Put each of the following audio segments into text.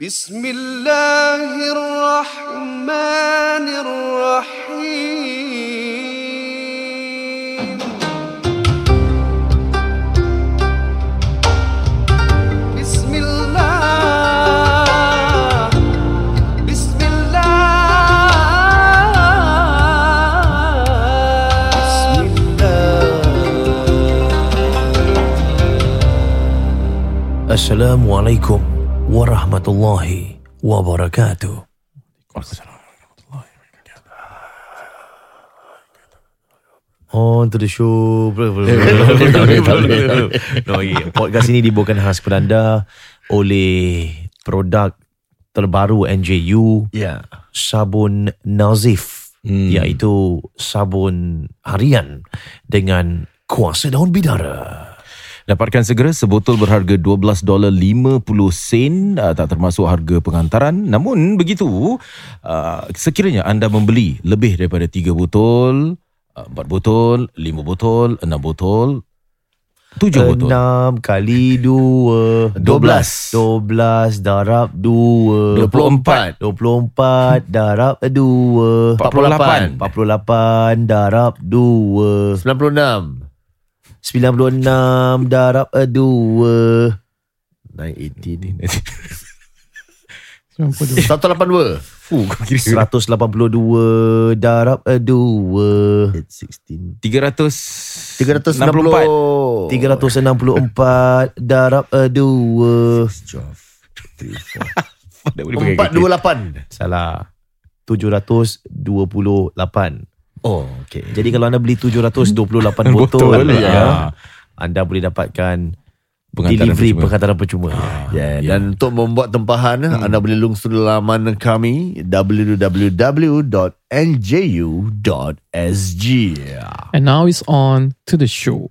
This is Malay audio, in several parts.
بسم الله الرحمن الرحيم. بسم الله بسم الله. بسم الله Assalamualaikum warahmatullahi wabarakatuh. On to the show. no, yeah. Podcast ini dibawakan khas kepada anda oleh produk terbaru NJU Ya. sabun Nazif hmm. iaitu sabun harian dengan kuasa daun bidara. Dapatkan segera sebotol berharga 12 dolar 50 sen uh, tak termasuk harga pengantaran. Namun begitu uh, sekiranya anda membeli lebih daripada 3 botol, uh, 4 botol, 5 botol, 6 botol, 7 botol. Enam kali dua Dua belas. Dua belas darab dua 24. Dua puluh empat darab dua 48. Empat puluh lapan darab dua 96. Sembilan puluh enam 96 darab 2 980 ni. 982 Fuh, 182 darab 2 darab 300 364 364 darab 2 428 salah. 728 Oh, okay. Jadi kalau anda beli 728 botol, Botol, ya, ya. anda boleh dapatkan Pengantaran delivery percuma. pengantaran percuma. Yeah, Ya. Dan untuk membuat tempahan, anda boleh lungsur laman kami www.nju.sg. And now it's on to the show.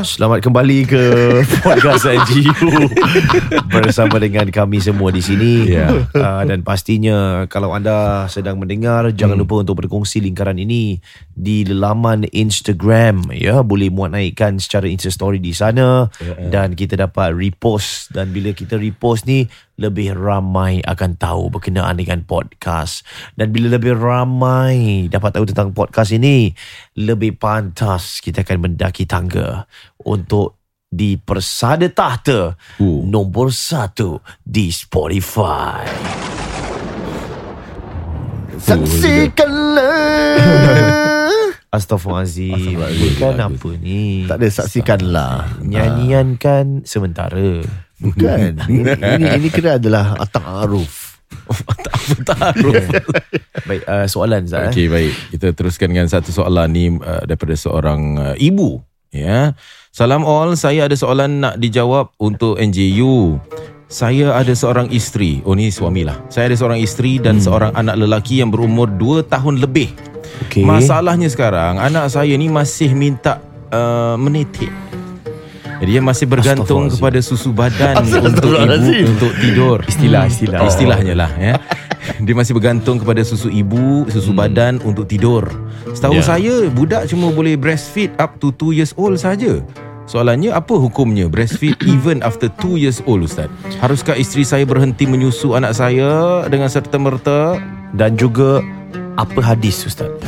Selamat kembali ke podcast NGU bersama dengan kami semua di sini. Ya. Uh, dan pastinya kalau anda sedang mendengar jangan lupa untuk berkongsi lingkaran ini di laman Instagram ya. Boleh muat naikkan secara Insta story di sana. Dan kita dapat repost. Dan bila kita repost ni lebih ramai akan tahu berkenaan dengan podcast dan bila lebih ramai dapat tahu tentang podcast ini lebih pantas kita akan mendaki tangga untuk di persada tahta Uh. nombor satu di Spotify. Saksikanlah. Astaghfirullahaladzim. Bukan apa ni? tak ada saksikanlah. Nyanyian kan sementara. Bukan. ini, ini, ini kira adalah Atak Aruf. Taruh. Baik, uh, soalan Zat. eh? Okey baik kita teruskan dengan satu soalan ni uh, daripada seorang uh, ibu ya. Salam all saya ada soalan nak dijawab untuk NJU. Saya ada seorang isteri. Oh ni suamilah. Saya ada seorang isteri dan Hmm. seorang anak lelaki yang berumur 2 tahun lebih. Okey. Masalahnya sekarang anak saya ni masih minta uh, menetik. Dia masih bergantung kepada susu badan untuk ibu untuk tidur. Istilah, istilah. Oh. Istilahnya lah ya. Dia masih bergantung kepada susu ibu, susu hmm. badan untuk tidur. Setahu yeah. saya budak cuma boleh breastfeed up to 2 years old saja. Soalannya apa hukumnya breastfeed even after 2 years old Ustaz? Haruskah isteri saya berhenti menyusu anak saya dengan serta-merta? Dan juga apa hadis Ustaz?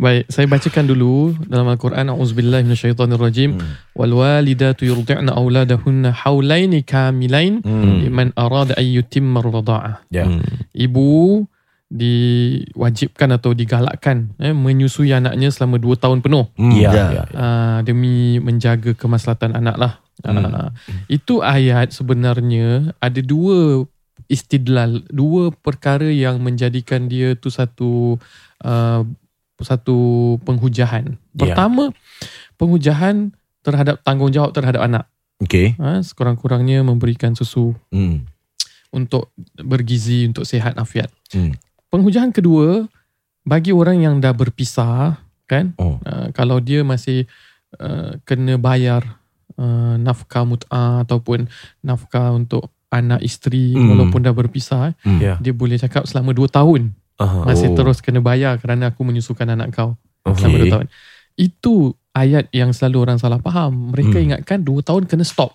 Baik, saya bacakan dulu dalam Al-Quran A'udzubillahi minasyaitonirrajim. Hmm. Wal walidatu yurdi'na auladahunna haulaini kamilain Hmm. liman arada an yutimma ar-radha'ah. Ya. Hmm. Ibu diwajibkan atau digalakkan eh, menyusui anaknya selama 2 tahun penuh Hmm. Ya, Ya. ya. uh, demi menjaga kemaslahatan anak lah. Hmm. Uh, itu ayat sebenarnya ada dua istidlal, dua perkara yang menjadikan dia tu satu uh, satu penghujahan. Ya. Pertama, Penghujahan terhadap tanggungjawab terhadap anak. Okey. Ha, sekurang-kurangnya memberikan susu Hmm. untuk bergizi, untuk sihat afiat. Hmm. Penghujahan kedua, bagi orang yang dah berpisah, kan? Oh. Uh, kalau dia masih uh, kena bayar uh, nafkah mut'ah ataupun nafkah untuk anak isteri Hmm. walaupun dah berpisah, Hmm. Ya. dia boleh cakap selama 2 tahun Aha. masih Oh. terus kena bayar kerana aku menyusukan anak kau Okey. selama 2 tahun. Itu ayat yang selalu orang salah faham. Mereka Hmm. ingatkan 2 tahun kena stop.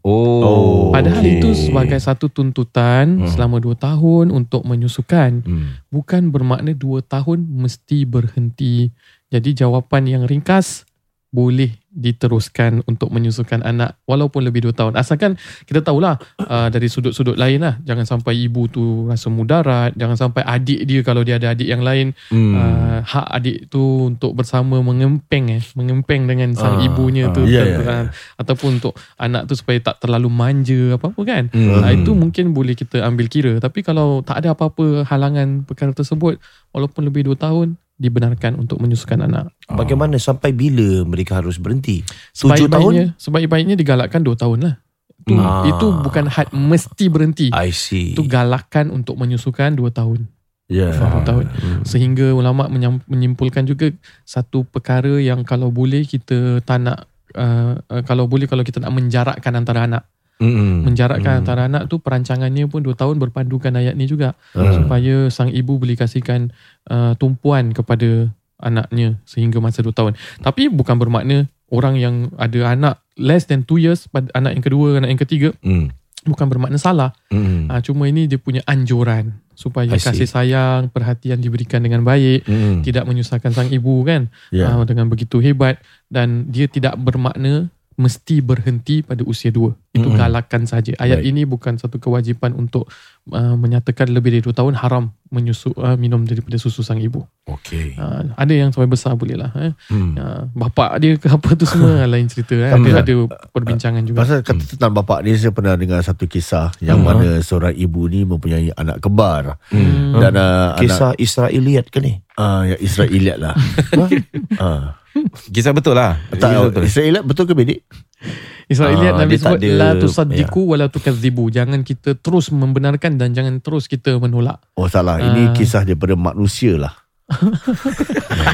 Oh. Padahal okey. itu sebagai satu tuntutan Hmm. selama 2 tahun untuk menyusukan. Hmm. Bukan bermakna 2 tahun mesti berhenti. Jadi jawapan yang ringkas boleh diteruskan untuk menyusukan anak walaupun lebih 2 tahun. Asalkan kita tahulah uh, dari sudut-sudut lain lah. Jangan sampai ibu tu rasa mudarat. Jangan sampai adik dia kalau dia ada adik yang lain. Hmm. Uh, hak adik tu untuk bersama mengempeng eh. Mengempeng dengan sang Ah, ibunya tu. ya, ya, Uh, Ataupun untuk anak tu supaya tak terlalu manja apa-apa kan. Hmm. Uh, itu mungkin boleh kita ambil kira. Tapi kalau tak ada apa-apa halangan perkara tersebut walaupun lebih 2 tahun dibenarkan untuk menyusukan anak. Bagaimana sampai bila mereka harus berhenti? Tujuh Sebaik-baiknya sebaik-baiknya digalakkan 2 tahun lah. Itu, Ah. itu bukan had mesti berhenti. I see. Itu galakan untuk menyusukan 2 tahun. Ya. Dua tahun. Hmm. Sehingga ulama menyimpulkan juga satu perkara yang kalau boleh kita tak nak uh, uh, kalau boleh kalau kita nak menjarakkan antara anak. Hmm. Menjarakkan Hmm. antara anak tu perancangannya pun 2 tahun berpandukan ayat ni juga. Hmm. supaya sang ibu boleh kasihkan uh, tumpuan kepada anaknya sehingga masa 2 tahun. Tapi bukan bermakna orang yang ada anak less than 2 years pada anak yang kedua, anak yang ketiga Hmm. bukan bermakna salah. Hmm. Uh, cuma ini dia punya anjuran supaya kasih sayang, perhatian diberikan dengan baik, Hmm. tidak menyusahkan sang ibu kan Ya. uh, dengan begitu hebat dan dia tidak bermakna mesti berhenti pada usia dua. Itu Mm-mm. galakan saja. Ayat Baik. ini bukan satu kewajipan untuk uh, menyatakan lebih dari dua tahun haram menyusu uh, minum daripada susu sang ibu. Okey. Uh, ada yang sampai besar boleh lah. Eh. Hmm. Uh, bapak dia ke apa tu semua lain cerita. Eh. Ada, Sama. ada perbincangan juga. Pasal kata tentang bapak ni Saya pernah dengar satu kisah Yang Hmm. mana seorang ibu ni Mempunyai anak kembar Hmm. Dan uh, anak Kisah Israeliat ke ni? uh, Yang Israeliat lah uh, Kisah betul lah. Kisah Tak betul. Israeliat betul ke bedik? Israeliat Ah, Nabi dia tak sebut ada- la tusaddiqu wa la tukadzibu. Jangan kita terus membenarkan dan jangan terus kita menolak. Oh salah Ini Ah. kisah daripada manusia lah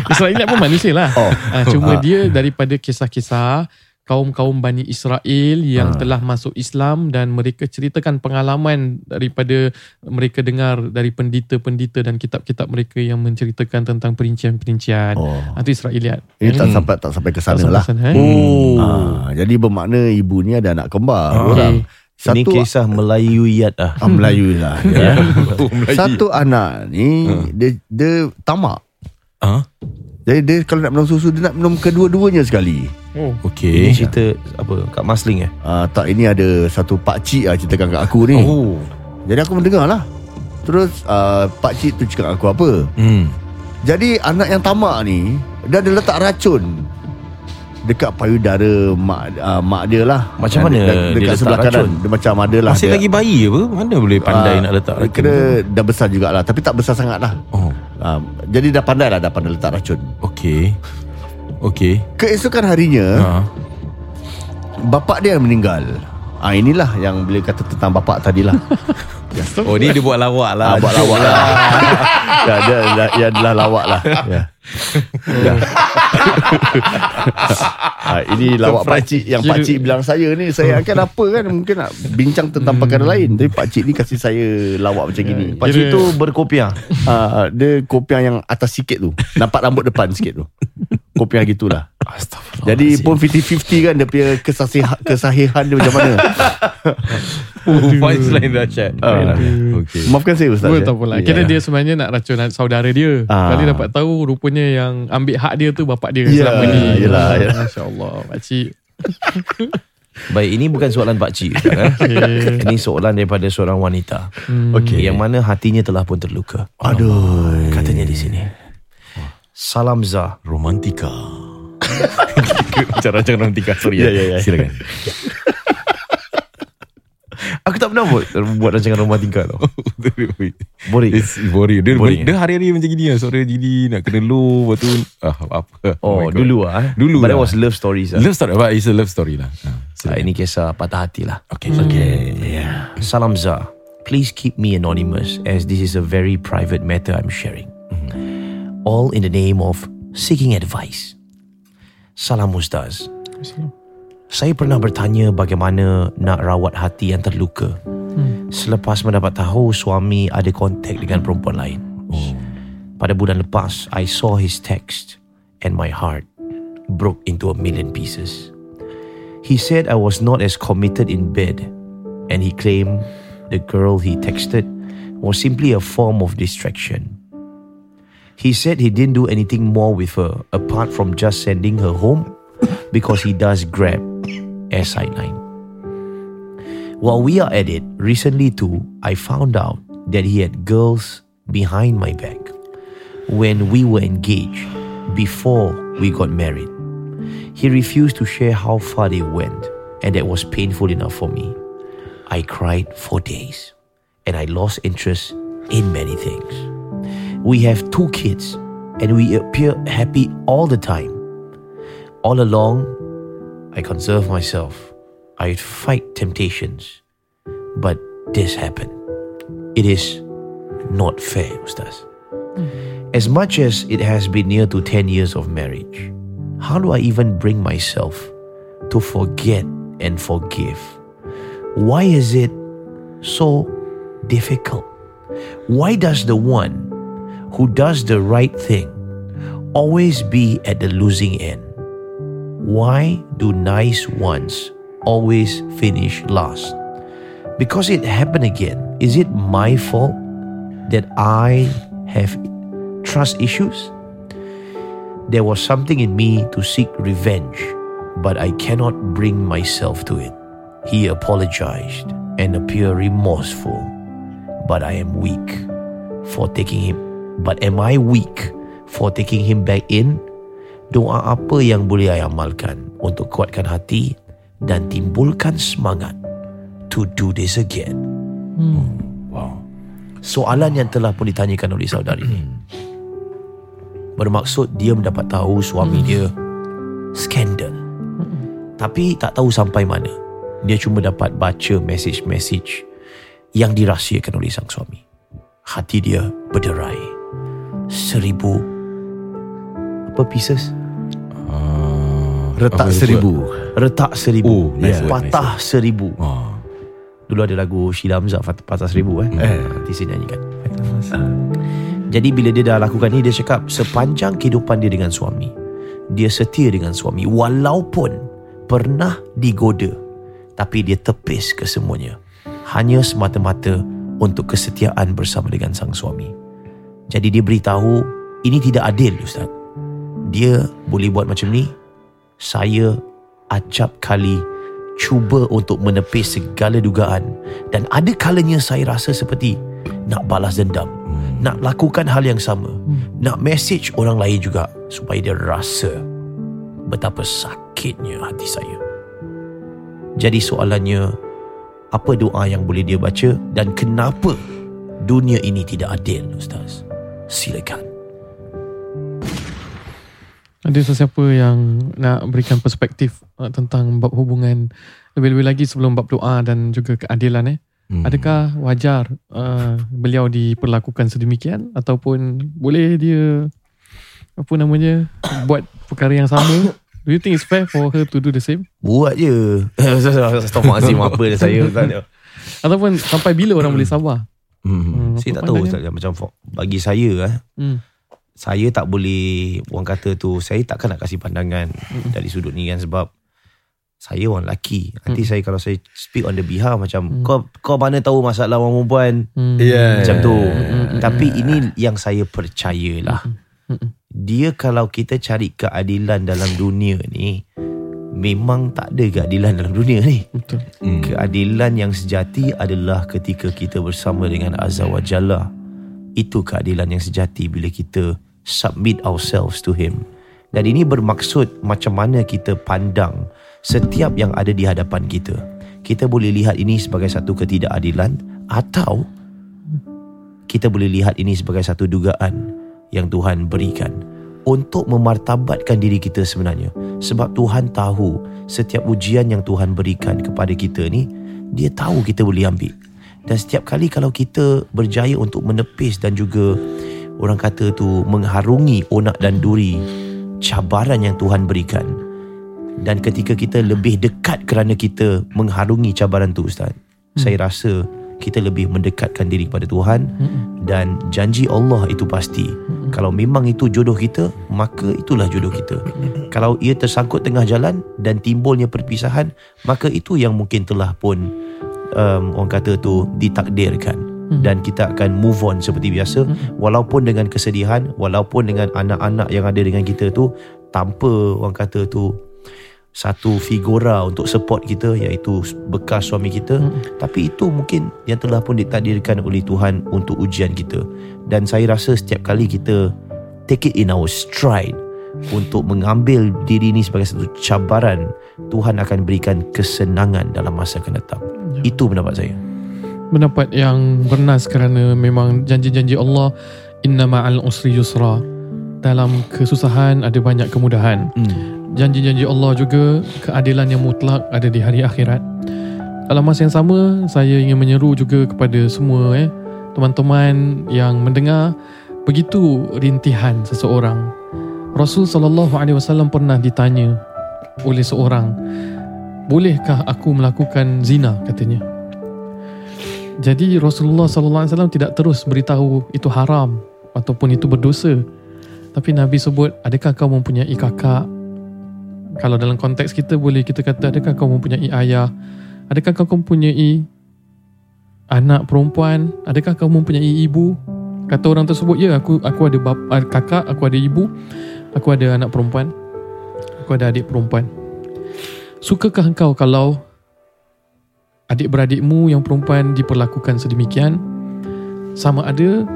Israeliat pun manusia lah. Oh. Ah, cuma dia daripada kisah-kisah kaum-kaum Bani Israel yang Ah. telah masuk Islam dan mereka ceritakan pengalaman daripada mereka dengar dari pendeta-pendeta dan kitab-kitab mereka yang menceritakan tentang perincian-perincian. Oh Itu Israeliat. Ini tak Hmm. sampai tak sampai ke Tak sana lah sana, eh? Oh. Ah, Jadi bermakna ibu ni ada anak kembar Ah. Orang Ini Satu kisah Melayuiat lah. ah, Melayu lah ya. Oh. Satu anak ni Ah. dia, dia tamak Ah, Jadi dia kalau nak minum susu Dia nak minum kedua-duanya sekali Oh. Ini okey. cerita apa kat Masling eh? Ah, tak ini ada satu pakcik lah ceritakan kat aku ni. Oh. Jadi aku mendengar lah. Terus uh, pakcik tu cakap aku apa? Hmm. Jadi anak yang tamak ni dia ada letak racun dekat payudara mak uh, mak dia lah. Macam Yang mana dekat, dia dekat letak sebelah kanan. racun? Dia macam ada lah. Masih dia, lagi bayi apa? Mana boleh pandai ah, nak letak racun? Kira dah besar jugalah tapi tak besar sangat lah. Oh, Uh, jadi dah pandai lah dah pandai letak racun. okey. Okey. Keesokan harinya Ha. bapak dia yang meninggal. Ah inilah yang boleh kata tentang bapak tadi lah. Oh, ni dia buat lawak lah. Ah, buat lawak lah. ya, dia, dia, dia adalah lawak lah. Ya. ya. ah, ini lawak pakcik yang pakcik bilang saya ni. Saya akan apa kan mungkin nak bincang tentang perkara lain. Tapi pakcik ni kasih saya lawak macam gini. Pakcik tu berkopiah. Ah, dia kopiah yang atas sikit tu. Nampak rambut depan sikit tu. Kopiah gitulah. Astagfirullah. Jadi pun 50-50 kan dia punya kesahihan, kesahihan dia macam mana. Oh, voice line dahsyat. Ah. Okey. Maafkan saya Ustaz. Boleh ya. tak. Ya. Kira dia sebenarnya nak racun saudara dia. Ah. Kali dapat tahu rupanya yang ambil hak dia tu bapak dia Ya, selama ni. yelah, yelah. Masya Allah. Pakcik. Baik, ini bukan soalan pakcik. Ustaz, eh? Okay. Ini soalan daripada seorang wanita. Hmm. Okey. Yang mana hatinya telah pun terluka. Aduh. Katanya di sini. Salam Zah. Romantika. Rancangan romantika. Sorry Ya, ya, ya. Silakan. Aku tak pernah buat, buat rancangan romantika tau. Boring. It's boring. Dia, Boring, dia hari-hari macam gini lah. Suara gini nak kena low. Lepas tu ah, apa. Oh, God. dulu ah. eh? Dulu But that lah. was love stories ah. Love story. But it's a love story lah. Ah, Ah, ini kisah patah hati lah. Okay. Okay. Yeah. Salam Za. Please keep me anonymous as this is a very private matter I'm sharing. All in the name of seeking advice. Salam Ustaz. Saya pernah bertanya bagaimana nak rawat hati yang terluka. Selepas mendapat tahu suami ada kontak dengan perempuan lain. Pada bulan lepas, I saw his text and my heart broke into a million pieces. He said I was not as committed in bed, and he claimed the girl he texted was simply a form of distraction. He said he didn't do anything more with her apart from just sending her home because he does Grab as sideline. While we are at it, recently too, I found out that he had girls behind my back when we were engaged before we got married. He refused to share how far they went, and that was painful enough for me. I cried for days, and I lost interest in many things. We have two kids, and we appear happy all the time. All along, I conserve myself. I fight temptations, but this happened. It is not fair, Ustaz. Mm. As much as it has been near to 10 years of marriage, how do I even bring myself to forget and forgive? Why is it so difficult? Why does the one who does the right thing always be at the losing end? Why do nice ones always finish last? Because it happened again. Is it my fault that I have trust issues? There was something in me to seek revenge, but I cannot bring myself to it. He apologized and appeared remorseful, but I am weak for taking him. But am I weak for taking him back in? Doa apa yang boleh saya amalkan untuk kuatkan hati dan timbulkan semangat to do this again? Wow. Soalan yang telah pun ditanyakan oleh saudari ini Bermaksud dia mendapat tahu suami dia Skandal. Tapi tak tahu sampai mana. Dia cuma dapat baca message-message Yang dirahsiakan oleh sang suami. Hati dia berderai Seribu Apa pieces? Uh, Retak apa seribu Retak seribu Oh, nice word, Patah seribu Ah. Dulu ada lagu Sheila Hamzah Patah Seribu eh. Hmm. eh. Nanti saya nyanyikan. Jadi bila dia dah lakukan ni dia cakap sepanjang kehidupan dia dengan suami dia setia dengan suami walaupun pernah digoda tapi dia tepis kesemuanya hanya semata-mata untuk kesetiaan bersama dengan sang suami. Jadi dia beritahu ini tidak adil ustaz. Dia boleh buat macam ni. Saya acap kali cuba untuk menepis segala dugaan dan ada kalanya saya rasa seperti nak balas dendam, nak lakukan hal yang sama, nak message orang lain juga supaya dia rasa betapa sakitnya hati saya. Jadi soalannya apa doa yang boleh dia baca dan kenapa dunia ini tidak adil ustaz? Silakan. Ada sesiapa yang nak berikan perspektif uh, tentang bab hubungan lebih-lebih lagi sebelum bab doa dan juga keadilan eh. Hmm. Adakah wajar uh, beliau diperlakukan sedemikian ataupun boleh dia apa namanya buat perkara yang sama? Do you think it's fair for her to do the same? Buat je. Astaghfirullahalazim apa dah saya. Ataupun sampai bila orang boleh sabar? Hmm. Hmm, Saya tak tahu? Ustaz macam bagi saya eh Hmm. saya tak boleh orang kata tu saya takkan nak kasih pandangan dari sudut ni kan sebab saya orang lelaki. Nanti saya kalau saya speak on the behalf macam kau kau mana tahu masalah orang perempuan Hmm. Yeah. macam tu. Mm, Tapi ini yang saya percayalah. Dia kalau kita cari keadilan dalam dunia ni memang tak ada keadilan dalam dunia ni. Betul. Hmm. Keadilan yang sejati adalah ketika kita bersama dengan Azza wa Jalla. Itu keadilan yang sejati bila kita submit ourselves to Him. Dan ini bermaksud macam mana kita pandang setiap yang ada di hadapan kita. Kita boleh lihat ini sebagai satu ketidakadilan atau kita boleh lihat ini sebagai satu dugaan yang Tuhan berikan untuk memartabatkan diri kita sebenarnya. Sebab Tuhan tahu setiap ujian yang Tuhan berikan kepada kita ni, dia tahu kita boleh ambil. Dan setiap kali kalau kita berjaya untuk menepis dan juga orang kata tu mengharungi onak dan duri cabaran yang Tuhan berikan. Dan ketika kita lebih dekat kerana kita mengharungi cabaran tu Ustaz, hmm. saya rasa kita lebih mendekatkan diri kepada Tuhan hmm. dan janji Allah itu pasti. Hmm. Kalau memang itu jodoh kita, maka itulah jodoh kita. Hmm. Kalau ia tersangkut tengah jalan dan timbulnya perpisahan, maka itu yang mungkin telah pun um, orang kata tu ditakdirkan hmm. dan kita akan move on seperti biasa walaupun dengan kesedihan walaupun dengan anak-anak yang ada dengan kita tu tanpa orang kata tu satu figura untuk support kita iaitu bekas suami kita. Hmm. tapi itu mungkin yang telah pun ditakdirkan oleh Tuhan untuk ujian kita. Dan saya rasa setiap kali kita take it in our stride untuk mengambil diri ini sebagai satu cabaran Tuhan akan berikan kesenangan dalam masa akan datang. Ya. itu pendapat saya. Pendapat yang bernas kerana memang janji-janji Allah inna ma'al usri yusra. Dalam kesusahan ada banyak kemudahan. Hmm janji-janji Allah juga keadilan yang mutlak ada di hari akhirat. Dalam masa yang sama, saya ingin menyeru juga kepada semua eh, teman-teman yang mendengar begitu rintihan seseorang. Rasul sallallahu alaihi wasallam pernah ditanya oleh seorang, "Bolehkah aku melakukan zina?" katanya. Jadi Rasulullah sallallahu alaihi wasallam tidak terus beritahu itu haram ataupun itu berdosa. Tapi Nabi sebut, "Adakah kau mempunyai kakak kalau dalam konteks kita boleh kita kata adakah kau mempunyai ayah? Adakah kau mempunyai anak perempuan? Adakah kau mempunyai ibu? Kata orang tersebut ya aku aku ada bapa, ah, kakak aku ada ibu aku ada anak perempuan aku ada adik perempuan. Sukakah engkau kalau adik-beradikmu yang perempuan diperlakukan sedemikian? Sama ada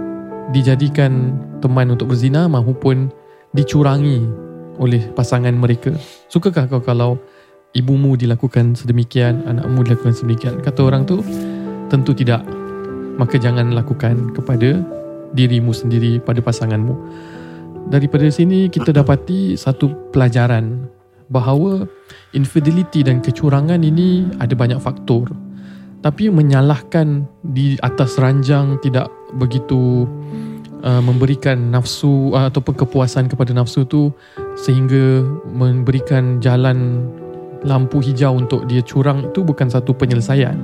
dijadikan teman untuk berzina maupun dicurangi oleh pasangan mereka. Sukakah kau kalau ibumu dilakukan sedemikian, anakmu dilakukan sedemikian? Kata orang tu, tentu tidak. Maka jangan lakukan kepada dirimu sendiri, pada pasanganmu. Daripada sini kita dapati satu pelajaran bahawa infidelity dan kecurangan ini ada banyak faktor. Tapi menyalahkan di atas ranjang tidak begitu uh, memberikan nafsu uh, ataupun kepuasan kepada nafsu tu sehingga memberikan jalan lampu hijau untuk dia curang itu bukan satu penyelesaian.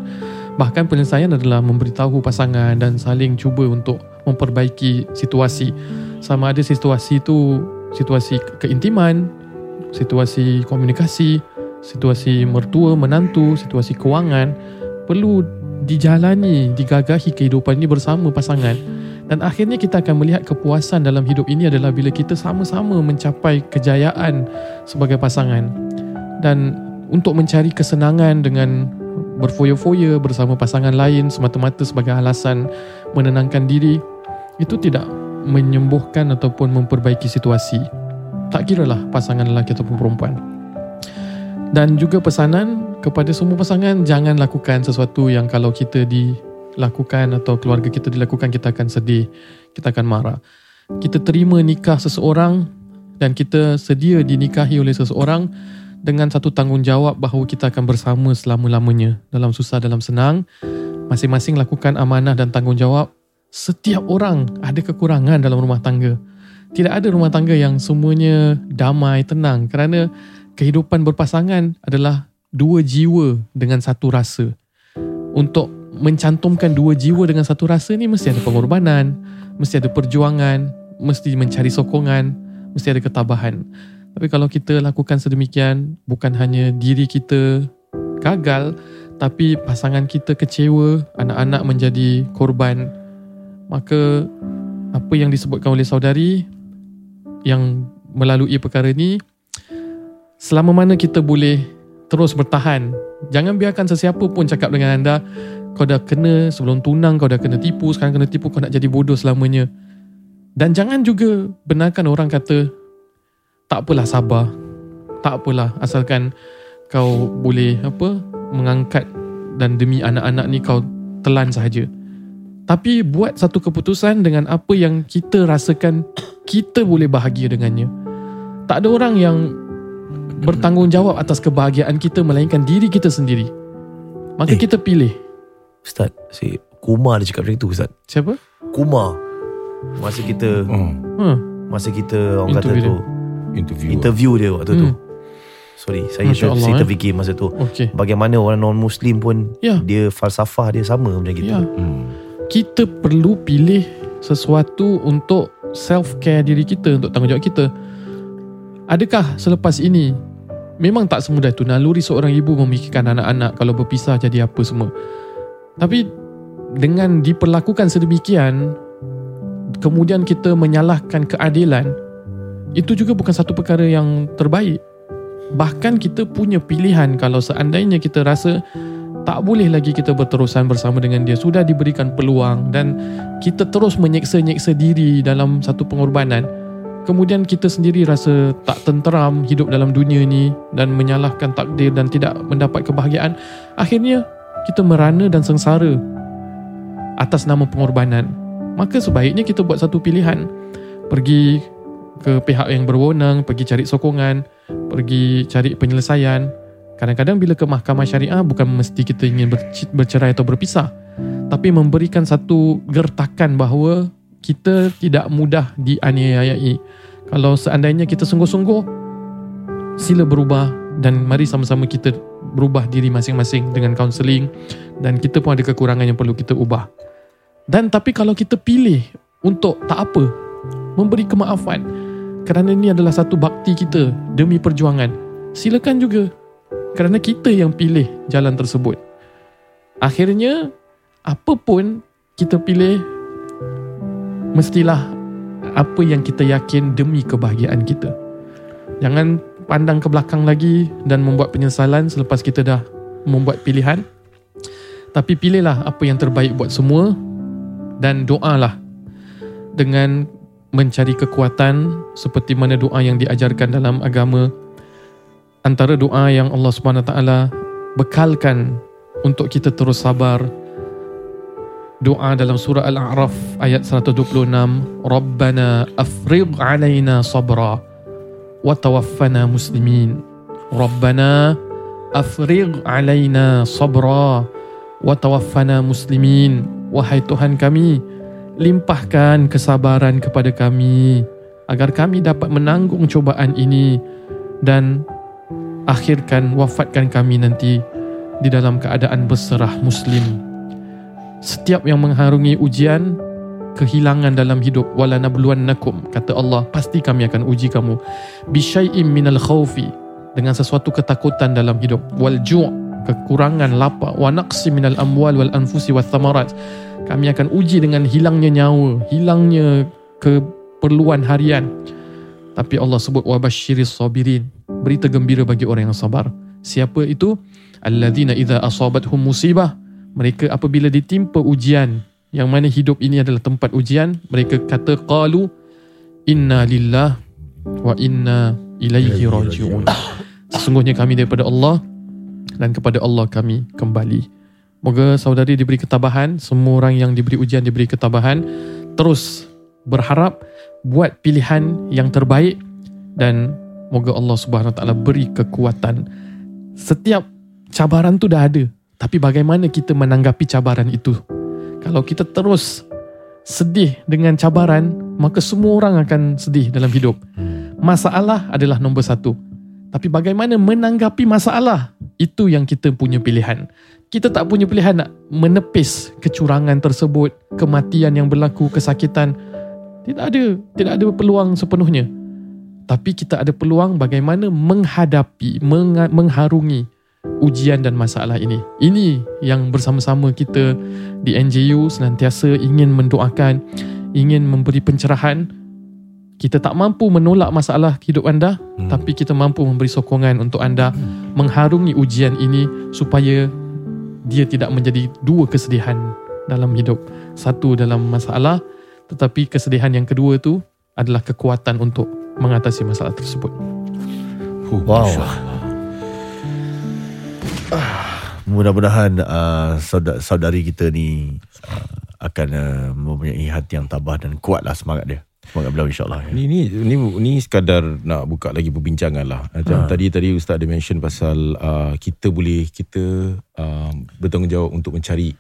Bahkan penyelesaian adalah memberitahu pasangan dan saling cuba untuk memperbaiki situasi. Sama ada situasi itu situasi keintiman, situasi komunikasi, situasi mertua menantu, situasi kewangan perlu dijalani, digagahi kehidupan ini bersama pasangan dan akhirnya kita akan melihat kepuasan dalam hidup ini adalah bila kita sama-sama mencapai kejayaan sebagai pasangan. Dan untuk mencari kesenangan dengan berfoya-foya bersama pasangan lain semata-mata sebagai alasan menenangkan diri, itu tidak menyembuhkan ataupun memperbaiki situasi. Tak kira lah pasangan lelaki ataupun perempuan. Dan juga pesanan kepada semua pasangan, jangan lakukan sesuatu yang kalau kita di lakukan atau keluarga kita dilakukan kita akan sedih kita akan marah. Kita terima nikah seseorang dan kita sedia dinikahi oleh seseorang dengan satu tanggungjawab bahawa kita akan bersama selama-lamanya. Dalam susah dalam senang masing-masing lakukan amanah dan tanggungjawab. Setiap orang ada kekurangan dalam rumah tangga. Tidak ada rumah tangga yang semuanya damai tenang kerana kehidupan berpasangan adalah dua jiwa dengan satu rasa. Untuk mencantumkan dua jiwa dengan satu rasa ni mesti ada pengorbanan, mesti ada perjuangan, mesti mencari sokongan, mesti ada ketabahan. Tapi kalau kita lakukan sedemikian, bukan hanya diri kita gagal, tapi pasangan kita kecewa, anak-anak menjadi korban, maka apa yang disebutkan oleh saudari yang melalui perkara ni, selama mana kita boleh terus bertahan, jangan biarkan sesiapa pun cakap dengan anda, kau dah kena sebelum tunang kau dah kena tipu sekarang kena tipu kau nak jadi bodoh selamanya dan jangan juga benarkan orang kata tak apalah sabar tak apalah asalkan kau boleh apa mengangkat dan demi anak-anak ni kau telan sahaja Tapi buat satu keputusan dengan apa yang kita rasakan kita boleh bahagia dengannya. Tak ada orang yang bertanggungjawab atas kebahagiaan kita melainkan diri kita sendiri. Maka Eh. kita pilih. Ustaz, si Kumar dia cakap macam tu Ustaz. Siapa? Kumar. Masa kita Hmm, Ha. masa kita orang kata Interview tu interview. interview dia waktu tu. Hmm. Sorry, saya Masya ter, Allah, saya eh. terfikir masa tu. Okey. Bagaimana orang non muslim pun Ya. dia falsafah dia sama macam kita. Ya. Hmm. Kita perlu pilih sesuatu untuk self care diri kita untuk tanggungjawab kita. Adakah selepas ini memang tak semudah itu naluri seorang ibu memikirkan anak-anak kalau berpisah jadi apa semua. Tapi dengan diperlakukan sedemikian kemudian kita menyalahkan keadilan itu juga bukan satu perkara yang terbaik. Bahkan kita punya pilihan kalau seandainya kita rasa tak boleh lagi kita berterusan bersama dengan dia sudah diberikan peluang dan kita terus menyeksa-nyeksa diri dalam satu pengorbanan kemudian kita sendiri rasa tak tenteram hidup dalam dunia ni dan menyalahkan takdir dan tidak mendapat kebahagiaan akhirnya kita merana dan sengsara atas nama pengorbanan maka sebaiknya kita buat satu pilihan pergi ke pihak yang berwenang pergi cari sokongan pergi cari penyelesaian Kadang-kadang bila ke mahkamah syariah bukan mesti kita ingin berc- bercerai atau berpisah. Tapi memberikan satu gertakan bahawa kita tidak mudah dianiayai. Kalau seandainya kita sungguh-sungguh, sila berubah dan mari sama-sama kita berubah diri masing-masing dengan kaunseling dan kita pun ada kekurangan yang perlu kita ubah. Dan tapi kalau kita pilih untuk tak apa, memberi kemaafan kerana ini adalah satu bakti kita demi perjuangan, silakan juga kerana kita yang pilih jalan tersebut. Akhirnya, apa pun kita pilih, mestilah apa yang kita yakin demi kebahagiaan kita. Jangan pandang ke belakang lagi dan membuat penyesalan selepas kita dah membuat pilihan. Tapi pilihlah apa yang terbaik buat semua dan doalah dengan mencari kekuatan seperti mana doa yang diajarkan dalam agama antara doa yang Allah Taala bekalkan untuk kita terus sabar doa dalam surah Al-A'raf ayat 126 Rabbana afrigh alaina sabra muslimin Rabbana afrigh alaina sabra wa tawaffana muslimin wahai Tuhan kami limpahkan kesabaran kepada kami agar kami dapat menanggung cubaan ini dan akhirkan wafatkan kami nanti di dalam keadaan berserah muslim. Setiap yang mengharungi ujian kehilangan dalam hidup. Wala nabluwannakum kata Allah pasti kami akan uji kamu. Bisyai'im minal khawfi dengan sesuatu ketakutan dalam hidup. Wal ju' kekurangan lapar. Wa naqsi minal amwal wal anfusi wath thamarat kami akan uji dengan hilangnya nyawa hilangnya keperluan harian. Tapi Allah sebut wabashiris sabirin berita gembira bagi orang yang sabar. Siapa itu? Alladzina idza asabathum musibah mereka apabila ditimpa ujian yang mana hidup ini adalah tempat ujian. Mereka kata qalu inna lillah wa inna ilaihi rajiun. Sesungguhnya kami daripada Allah dan kepada Allah kami kembali. Moga saudari diberi ketabahan semua orang yang diberi ujian diberi ketabahan. Terus berharap buat pilihan yang terbaik dan moga Allah Subhanahu Wa Taala beri kekuatan. Setiap cabaran tu dah ada tapi bagaimana kita menanggapi cabaran itu kalau kita terus sedih dengan cabaran maka semua orang akan sedih dalam hidup. Masalah adalah nombor satu. Tapi bagaimana menanggapi masalah? Itu yang kita punya pilihan. Kita tak punya pilihan nak menepis kecurangan tersebut kematian yang berlaku kesakitan. Tidak ada tidak ada peluang sepenuhnya. Tapi kita ada peluang bagaimana menghadapi mengha- mengharungi ujian dan masalah ini ini yang bersama-sama kita di NJU senantiasa ingin mendoakan ingin memberi pencerahan kita tak mampu menolak masalah hidup anda hmm. tapi kita mampu memberi sokongan untuk anda hmm. mengharungi ujian ini supaya dia tidak menjadi dua kesedihan dalam hidup satu dalam masalah tetapi kesedihan yang kedua tu adalah kekuatan untuk mengatasi masalah tersebut. Wow. Mudah-mudahan uh, saudari, saudari kita ni uh, akan uh, mempunyai hati yang tabah dan kuat lah semangat dia. Semangat beliau insyaAllah. Ya. Ni ni ni ni sekadar nak buka lagi perbincangan lah. Macam ha. tadi tadi ustaz ada mention pasal uh, kita boleh kita uh, bertanggungjawab untuk mencari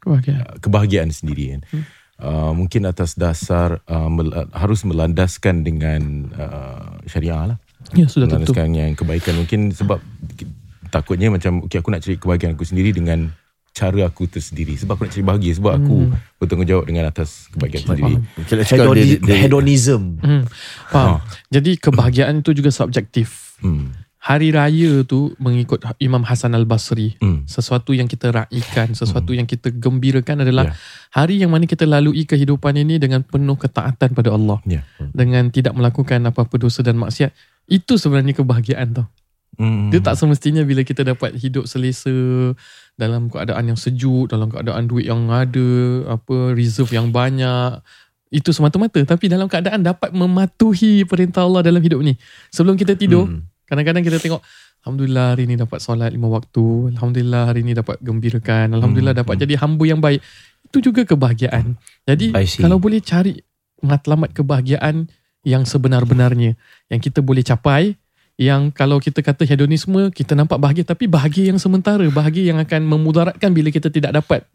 Kebahagiaan. uh, kebahagiaan sendiri kan. Hmm. Uh, mungkin atas dasar uh, mel, harus melandaskan dengan uh, syariah lah. Ya, sudah tentu. Melandaskan yang kebaikan mungkin sebab takutnya macam okay aku nak cari kebahagiaan aku sendiri dengan cara aku tersendiri sebab aku nak cari bahagia sebab aku Hmm. bertanggungjawab dengan atas kebahagiaan sendiri. Mungkin nak cakap dia, Hedoni- dia, hedonism. Hmm, faham. Jadi kebahagiaan itu juga subjektif. Hmm. Hari raya tu mengikut Imam Hasan Al-Basri. Hmm. Sesuatu yang kita raikan, sesuatu yang kita gembirakan adalah Ya. hari yang mana kita lalui kehidupan ini dengan penuh ketaatan pada Allah. Ya. Dengan tidak melakukan apa-apa dosa dan maksiat. Itu sebenarnya kebahagiaan tau. Hmm. Dia tak semestinya bila kita dapat hidup selesa dalam keadaan yang sejuk, dalam keadaan duit yang ada, apa reserve yang banyak. Itu semata-mata tapi dalam keadaan dapat mematuhi perintah Allah dalam hidup ni. Sebelum kita tidur, Hmm. kadang-kadang kita tengok Alhamdulillah hari ni dapat solat lima waktu. Alhamdulillah hari ni dapat gembirakan. Alhamdulillah Hmm, dapat jadi hamba yang baik. Itu juga kebahagiaan. Jadi kalau boleh cari matlamat kebahagiaan yang sebenar-benarnya. Yang kita boleh capai. Yang kalau kita kata hedonisme, kita nampak bahagia. Tapi bahagia yang sementara. Bahagia yang akan memudaratkan bila kita tidak dapat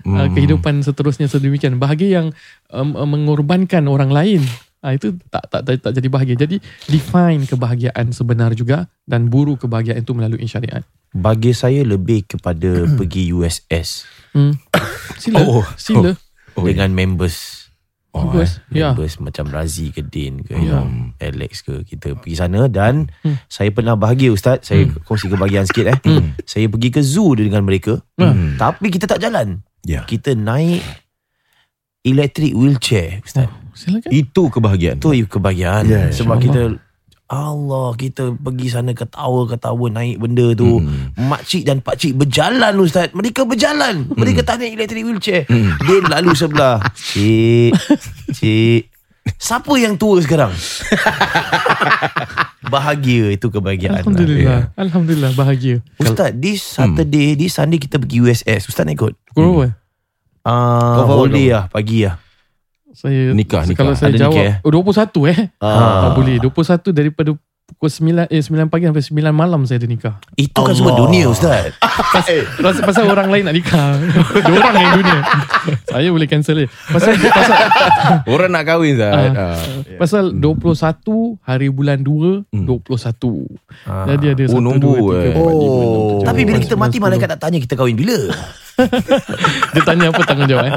Hmm. uh, kehidupan seterusnya sedemikian. Bahagia yang um, uh, mengorbankan orang lain. Uh, itu tak, tak tak tak jadi bahagia. Jadi define kebahagiaan sebenar juga dan buru kebahagiaan itu melalui syariat. Bagi saya lebih kepada pergi USS Hmm. Sila, Oh, sila. Oh, dengan members. Bagus. Ya. Members macam Razi ke Din ke Ya. yang Alex ke kita pergi sana dan Hmm. saya pernah bahagia ustaz saya kongsi kebahagiaan sikit eh saya pergi ke zoo dengan mereka Hmm. tapi kita tak jalan Ya. kita naik electric wheelchair ustaz Oh, silakan. Itu kebahagiaan. tu kebahagiaan Ya, sebab kita Allah kita pergi sana ketawa-ketawa naik benda tu Hmm. makcik dan pakcik berjalan ustaz mereka berjalan mereka tak naik electric wheelchair Hmm. dia lalu sebelah cik cik siapa yang tua sekarang bahagia itu kebahagiaan lah. Alhamdulillah. Alhamdulillah bahagia. Ustaz, this Saturday, this Sunday kita pergi USS. Ustaz nak ikut? Pukul berapa? Ah, Kau faham boleh tak? lah, pagi lah. Saya Nikah, nikah. Kalau saya Ada jawab nikah, eh? oh, 21 eh. Ah. Tak boleh. 21 daripada pukul 9 eh 9 pagi sampai 9 malam saya ada nikah. Itu kan semua dunia Ustaz. Eh, Pasal, pasal orang lain nak nikah. Dia orang yang dunia. Saya boleh cancel dia. Pasal pasal Orang nak kahwin Zat. Ah. Ah. pasal 21 hari bulan 2 Hmm. 21. Ah. Jadi ada Oh, 1 nombor, 2 3 4 5 6 7 eh. 8 Tapi bila kita 9, mati 10. malaikat tak tanya kita kahwin bila. Dia tanya apa tanggungjawab eh.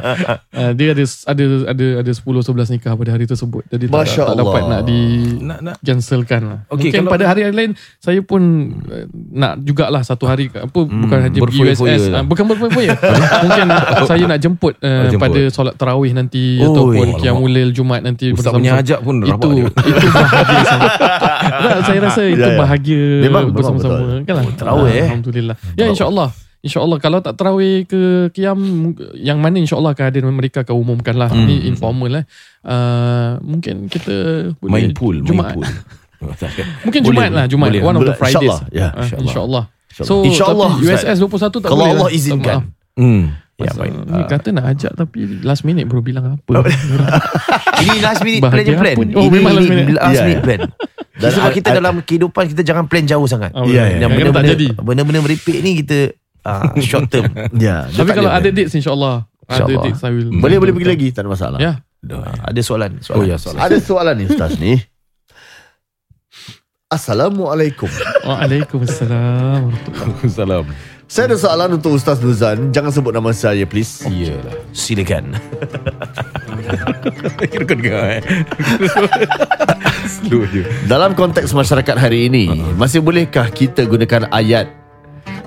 Uh, dia ada ada ada ada 10 11 nikah pada hari tersebut. Jadi tak, Masya tak dapat nak di Nak nak cancelkan lah. Okey, Mungkin kalau- pada hari lain saya pun uh, nak jugalah satu hari apa bukan hanya pergi USS lah. uh, bukan berfoya-foya. Mungkin saya nak jemput, uh, Oh, jemput. pada solat tarawih nanti Oi, ataupun lail Jumaat nanti Ustaz punya ajak pun itu itu bahagia sangat. Saya rasa itu Ya, ya. bahagia Memang, bersama-sama betul. kan lah. Oh, tarawih, eh. Alhamdulillah. Ya insya-Allah. InsyaAllah kalau tak terawih ke Qiyam Yang mana insyaAllah akan ada mereka akan umumkan lah Hmm. Ini informal lah uh, Mungkin kita boleh main pool, main Jumaat. pool. Mungkin Boleh, Jumaat lah Jumaat boleh. One of the. Fridays InsyaAllah. Ya, Ah, insyaAllah. InsyaAllah InsyaAllah. So InsyaAllah, tapi Ustaz. USS 21 tak Kalau boleh Allah lah. izinkan. Hmm. Ya, baik. Ni kata nak ajak tapi last minute baru bilang apa. Ini last minute plan je plan. Oh, ini, memang last minute. last Ya, minute ya. plan. Dan Sebab kita I- dalam kehidupan kita jangan plan jauh sangat. Oh, Ya, Yang ya. Yang benda-benda benda-benda meripik ni kita ah, short term. Ya, dia Tapi kalau ada ada plan. dates insyaAllah. Ada InsyaAllah. dates I will. Boleh boleh pergi lagi tak ada masalah. Ya. Ah, Ada soalan. soalan. Oh ya, soalan. Ada soalan ni Ustaz ni. Assalamualaikum. Waalaikumsalam. Salam. Saya ada soalan untuk Ustaz Nuzan. Jangan sebut nama saya please. Iyalah. Silakan. Kira kau dengar eh. Slow je. Dalam konteks masyarakat hari ini, masih bolehkah kita gunakan ayat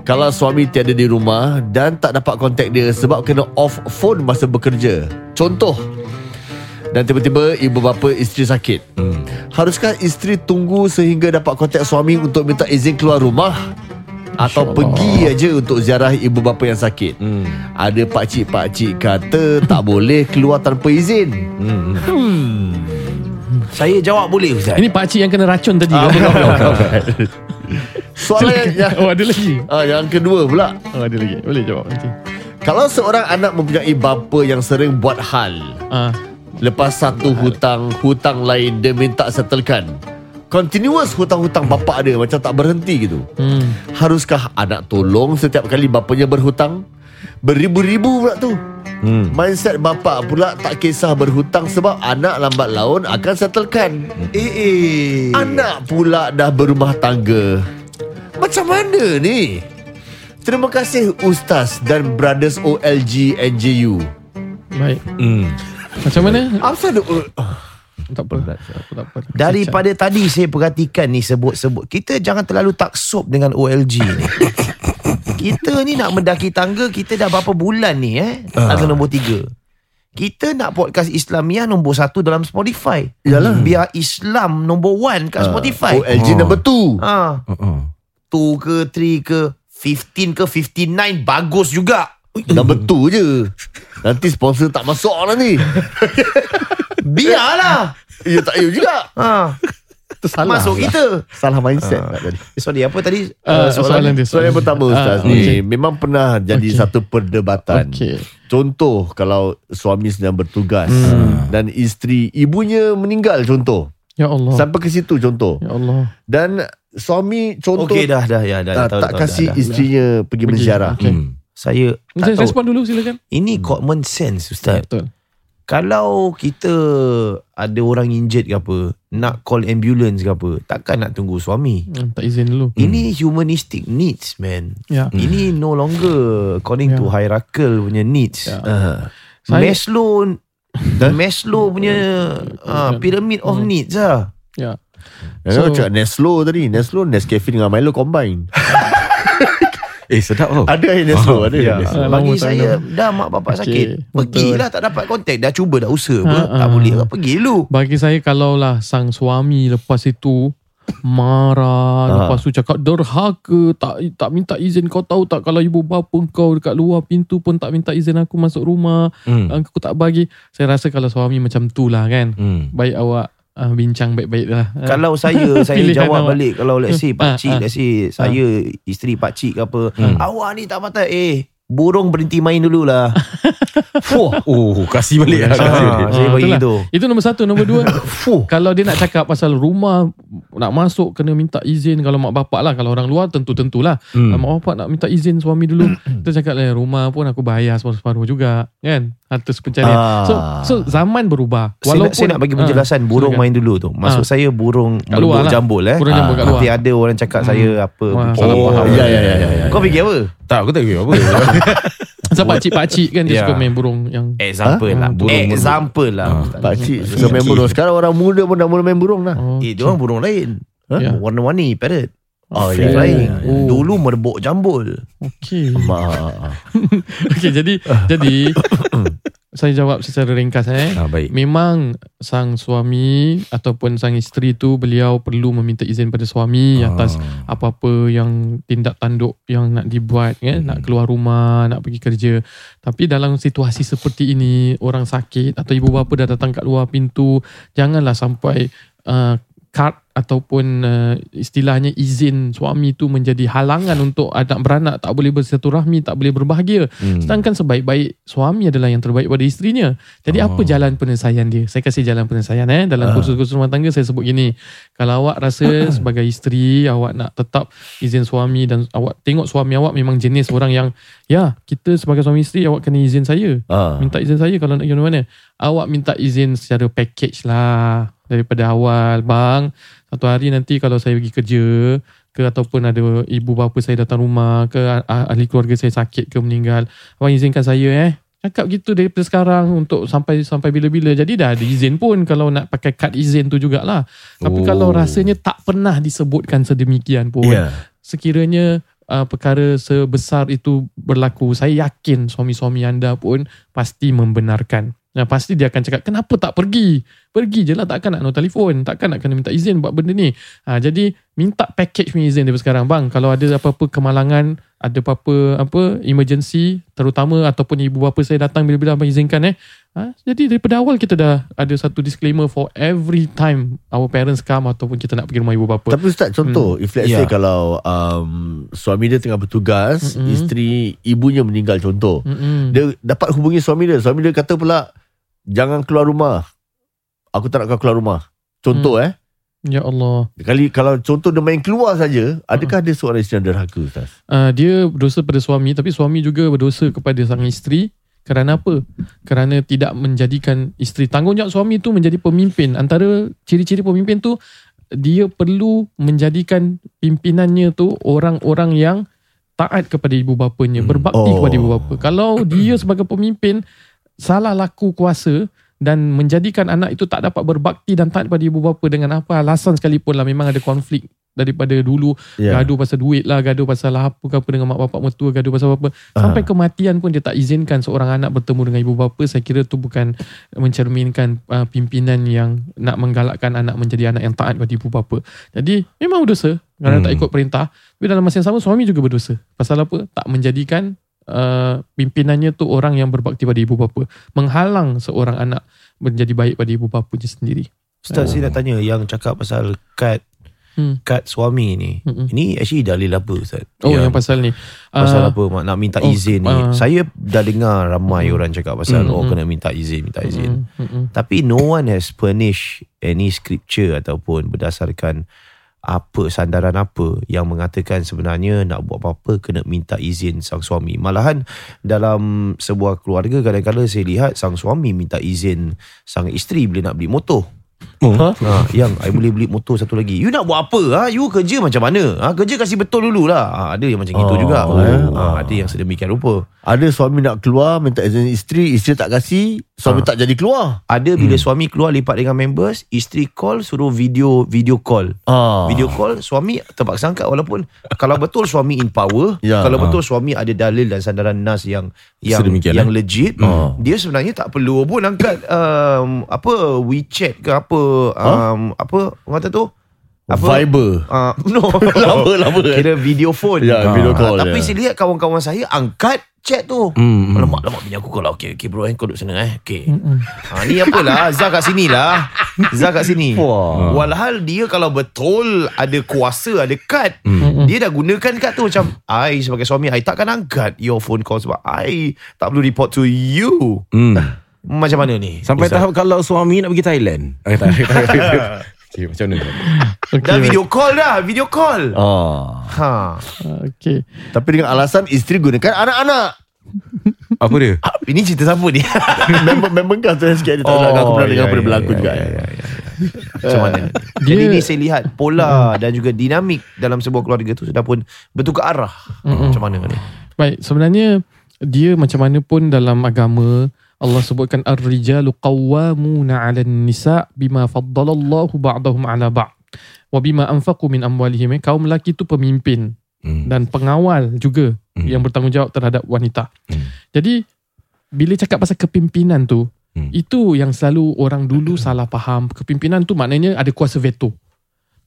kalau suami tiada di rumah dan tak dapat kontak dia sebab kena off phone masa bekerja. Contoh, dan tiba-tiba ibu bapa isteri sakit. Hmm. Haruskah isteri tunggu sehingga dapat kontak suami untuk minta izin keluar rumah? Atau pergi aja untuk ziarah ibu bapa yang sakit? Hmm. Ada pakcik-pakcik kata tak boleh keluar tanpa izin. Hmm. Saya jawab boleh Ustaz. Ini pakcik yang kena racun tadi. Ah, kan? bukan, bukan, bukan. Soalan yang, yang, Oh ada lagi. ah, yang kedua pula. Oh ada lagi. Boleh jawab nanti. Kalau seorang anak mempunyai bapa yang sering buat hal Ah, Lepas satu hutang Hutang lain dia minta settlekan Continuous hutang-hutang bapak dia Macam tak berhenti gitu hmm. Haruskah anak tolong Setiap kali bapanya berhutang Beribu-ribu pula tu Hmm. Mindset bapak pula Tak kisah berhutang Sebab anak lambat laun Akan settlekan Eh eh. Anak pula dah berumah tangga Macam mana ni? Terima kasih Ustaz dan Brothers OLG NJU Baik. Hmm. Macam mana? Apa ada Tak apa. Tak apa. Tak apa. Daripada tadi saya perhatikan ni sebut-sebut kita jangan terlalu taksub dengan OLG ni. kita ni nak mendaki tangga kita dah berapa bulan ni eh tangga nombor tiga. Kita nak podcast Islamiah nombor satu dalam Spotify. Yalah. Biar Islam nombor one kat Spotify. OLG Oh. number 2 Ha, Uh-uh. two ke three ke 15 ke 59 bagus juga. Number 2 je Nanti sponsor tak masuk lah ni Biarlah. Ya tak ya juga Ha, Itu salah masuk lah. kita. Salah mindset uh. tadi Sorry, apa tadi? Uh, soalan dia. Soalan yang pertama Ustaz Ah, ni. Memang pernah jadi Okey. satu perdebatan Okey. Contoh Kalau suami sedang bertugas Hmm. Dan isteri Ibunya meninggal contoh Ya Allah. Sampai ke situ contoh Ya Allah. Dan suami contoh Okey dah dah ya dah, ah, tahu, Tak tahu, kasih dah, dah. isterinya Pergi Pergi. menziarah Okey. Hmm. Saya Saya tak tahu. respon dulu silakan. Ini common sense Ustaz. Betul. Kalau kita ada orang injured ke apa, nak call ambulance ke apa, takkan nak tunggu suami. Hmm, tak izin dulu. Ini humanistic needs, man. Ya. Ini no longer according Ya. to hierarchical punya needs. Ya. Ah. Saya- Maslow Maslow punya uh, pyramid of Hmm. needs lah. Ya. So, So- cakap Neslo tadi Neslo Nescafe dengan Milo combine Eh sedap tau Ada yang Neslo Ada Ya. Neslo. Ah, Bagi tak saya dah mak bapak sakit. Pergilah tak dapat kontak. Dah cuba dah usaha apa. Ha, tak ha. boleh. Pergi dulu. Bagi saya kalaulah sang suami lepas itu marah, Ah. lepas tu cakap derhaka, tak tak minta izin kau tahu tak kalau ibu bapa kau dekat luar pintu pun tak minta izin aku masuk rumah, hmm. aku tak bagi. Saya rasa kalau suami macam tu lah kan. Hmm. Baik awak uh, bincang baik-baik lah. Ah. Kalau saya Saya Pilihan jawab awak. balik Kalau let's say Ah, Pakcik ah. Let's say Saya Isteri pakcik ke apa Hmm. Awak ni tak patut Eh Burung berhenti main dululah Wah, oh, kasih balik. ah, Saya Ah, bagi itulah. gitu Itu nombor satu. Nombor dua, kalau dia nak cakap pasal rumah, nak masuk kena minta izin. Kalau mak bapak lah. Kalau orang luar tentu-tentulah. Hmm. Hmm. Mak bapak nak minta izin suami dulu. Kita cakap lah rumah pun aku bayar separuh-separuh juga. Kan? Harta pencarian. Ah. So so zaman berubah. saya nak, saya nak bagi penjelasan Ah, Burung silakan. main dulu tu Maksud Ah. saya burung Kat luar Burung lah. jambul eh Burung jambul kat luar. Nanti ada orang cakap Hmm. saya Apa Wah, faham. Ya ya ya ya, ya. Kau fikir apa? Tak, aku tak kira apa. Sebab pakcik-pakcik kan dia Ya. suka main burung yang Example Ha? lah Burung- Example lah Ah. Ustaz. Pakcik suka main burung Sekarang orang muda pun dah mula main burung dah oh, Eh dia orang burung lain Ha? Ya. Warna-warni Parrot Oh Free ya, flying ya, ya. Oh. Dulu merebuk jambul Okey. Ma- Okey jadi jadi saya jawab secara ringkas eh. ah, baik. Memang sang suami ataupun sang isteri tu beliau perlu meminta izin pada suami Ah. atas apa-apa yang tindak tanduk yang nak dibuat kan Hmm. nak keluar rumah nak pergi kerja tapi dalam situasi seperti ini orang sakit atau ibu bapa dah datang kat luar pintu janganlah sampai uh, kad ataupun uh, istilahnya izin suami tu menjadi halangan untuk anak beranak tak boleh bersilaturahmi tak boleh berbahagia. Hmm. sedangkan sebaik-baik suami adalah yang terbaik pada isterinya. Jadi apa Oh. jalan penyelesaian dia? Saya kasih jalan penyelesaian eh dalam kursus-kursus rumah tangga saya sebut gini. Kalau awak rasa sebagai isteri awak nak tetap izin suami dan awak tengok suami awak memang jenis orang yang ya kita sebagai suami isteri awak kena izin saya. Ah. minta izin saya kalau nak pergi mana awak minta izin secara package lah daripada awal. Bang satu hari nanti kalau saya pergi kerja ke ataupun ada ibu bapa saya datang rumah ke ah- ahli keluarga saya sakit ke meninggal abang izinkan saya eh. Cakap gitu daripada sekarang untuk sampai sampai bila-bila. Jadi dah ada izin pun kalau nak pakai kad izin tu jugalah. Tapi Oh. kalau rasanya tak pernah disebutkan sedemikian pun Ya. sekiranya uh, perkara sebesar itu berlaku, saya yakin suami-suami anda pun pasti membenarkan. Nah, pasti dia akan cakap, kenapa tak pergi? Pergi je lah, takkan nak no telefon, takkan nak kena minta izin buat benda ni. Ha, jadi, minta package punya izin daripada sekarang. Bang, kalau ada apa-apa kemalangan, ada apa-apa apa emergency terutama ataupun ibu bapa saya datang bila-bila abang izinkan eh ha? jadi daripada awal kita dah ada satu disclaimer for every time our parents come ataupun kita nak pergi rumah ibu bapa Tapi Ustaz contoh If let's Ya. say kalau um, Suami dia tengah bertugas Mm-mm. Isteri Ibunya meninggal contoh Mm-mm. Dia dapat hubungi suami dia Suami dia kata pula Jangan keluar rumah Aku tak nak kau keluar rumah Contoh eh ya Allah Kali kalau contoh dia main keluar saja, adakah dia seorang isteri yang derhaka Ustaz? uh, dia berdosa pada suami tapi suami juga berdosa kepada sang isteri kerana apa? Kerana tidak menjadikan isteri tanggungjawab suami tu menjadi pemimpin. Antara ciri-ciri pemimpin tu dia perlu menjadikan pimpinannya tu orang-orang yang taat kepada ibu bapanya, Hmm. berbakti Oh. kepada ibu bapa. Kalau dia sebagai pemimpin salah laku kuasa dan menjadikan anak itu tak dapat berbakti dan taat pada ibu bapa dengan apa alasan sekalipun lah. Memang ada konflik daripada dulu. Ya. gaduh pasal duit lah gaduh pasal apa ke apa dengan mak bapak mertua gaduh pasal apa sampai kematian pun dia tak izinkan seorang anak bertemu dengan ibu bapa. Saya kira tu bukan mencerminkan uh, pimpinan yang nak menggalakkan anak menjadi anak yang taat pada ibu bapa. Jadi memang berdosa. Kerana Hmm. tak ikut perintah. Tapi dalam masa yang sama suami juga berdosa. Pasal apa? Tak menjadikan uh, pimpinannya tu orang yang berbakti pada ibu bapa. Menghalang seorang anak menjadi baik pada ibu bapanya sendiri. Ustaz saya nak tanya Yang cakap pasal Kad Hmm. Kad suami ni Mm-mm. Ini actually dalil apa Ustaz? Oh yang, pasal ni. Pasal Ah, apa mak, Nak minta oh, izin ni? ah. Saya dah dengar Ramai orang cakap pasal Mm, Oh kena minta izin Minta izin. Mm, mm, mm. Tapi no one has furnished Any scripture Ataupun berdasarkan apa sandaran apa yang mengatakan sebenarnya nak buat apa-apa kena minta izin sang suami. Malahan dalam sebuah keluarga kadang-kadang saya lihat sang suami minta izin sang isteri bila nak beli motor. Ha? Ha, yang I boleh beli motor satu lagi. You nak buat apa? Ha? You kerja macam mana? Ha? Kerja kasih betul dulu lah. Ha, ada yang macam gitu Oh, juga. eh. Ha, ada yang sedemikian rupa. Ada suami nak keluar minta izin isteri, isteri tak kasih, suami Ah. tak jadi keluar. Ada bila suami keluar lipat dengan members, isteri call suruh video video call. Ah. Video call suami terpaksa angkat walaupun kalau betul suami in power, Ya, kalau ah. betul suami ada dalil dan sandaran nas yang yang Sedemikian, yang eh? legit, Ah. dia sebenarnya tak perlu pun angkat um, apa WeChat ke apa um, apa orang kata tu? Apa? Viber. Uh, no. lama lama. Kira video phone. Ya, video Ah, call, Tapi ya. saya lihat kawan-kawan saya angkat chat tu. Hmm, hmm. Lemak lemak bini aku kalau okey okey bro eh kau duduk sana eh. Okey. Mm-mm. Ha ni apalah Zah kat sini lah. Zah kat sini. Walhal dia kalau betul ada kuasa, ada kad, Mm-mm. dia dah gunakan kad tu macam I sebagai suami I takkan angkat your phone call sebab I tak perlu report to you. Hmm. Macam mana ni? Sampai Ustaz? tahap kalau suami nak pergi Thailand. Eh, tak, tak, tak, tak. Okay, macam mana? Okay, dah video call dah, video call. Ah. Ha. Okay. Tapi dengan alasan isteri gunakan anak-anak. Apa dia? Ini cerita siapa ni? member member kau tu sikit dia tak oh, aku pernah dengar ya, pada ya, berlaku ya, juga. ya, eh. ya, ya, ya. Macam mana? Dia- Jadi ni saya lihat pola dan juga dinamik dalam sebuah keluarga tu sudah pun bertukar arah. Macam mana ni? Baik, sebenarnya dia macam mana pun dalam agama Allah sebutkan ar-rijalu qawwamuna 'alan nisa bima faddalallahu ba'dahum 'ala ba'd wa bima anfaqu min amwalihim. Eh, Kaum lelaki itu pemimpin Hmm. dan pengawal juga Hmm. yang bertanggungjawab terhadap wanita. Hmm. Jadi bila cakap pasal kepimpinan tu, Hmm. itu yang selalu orang dulu salah faham. Kepimpinan tu maknanya ada kuasa veto.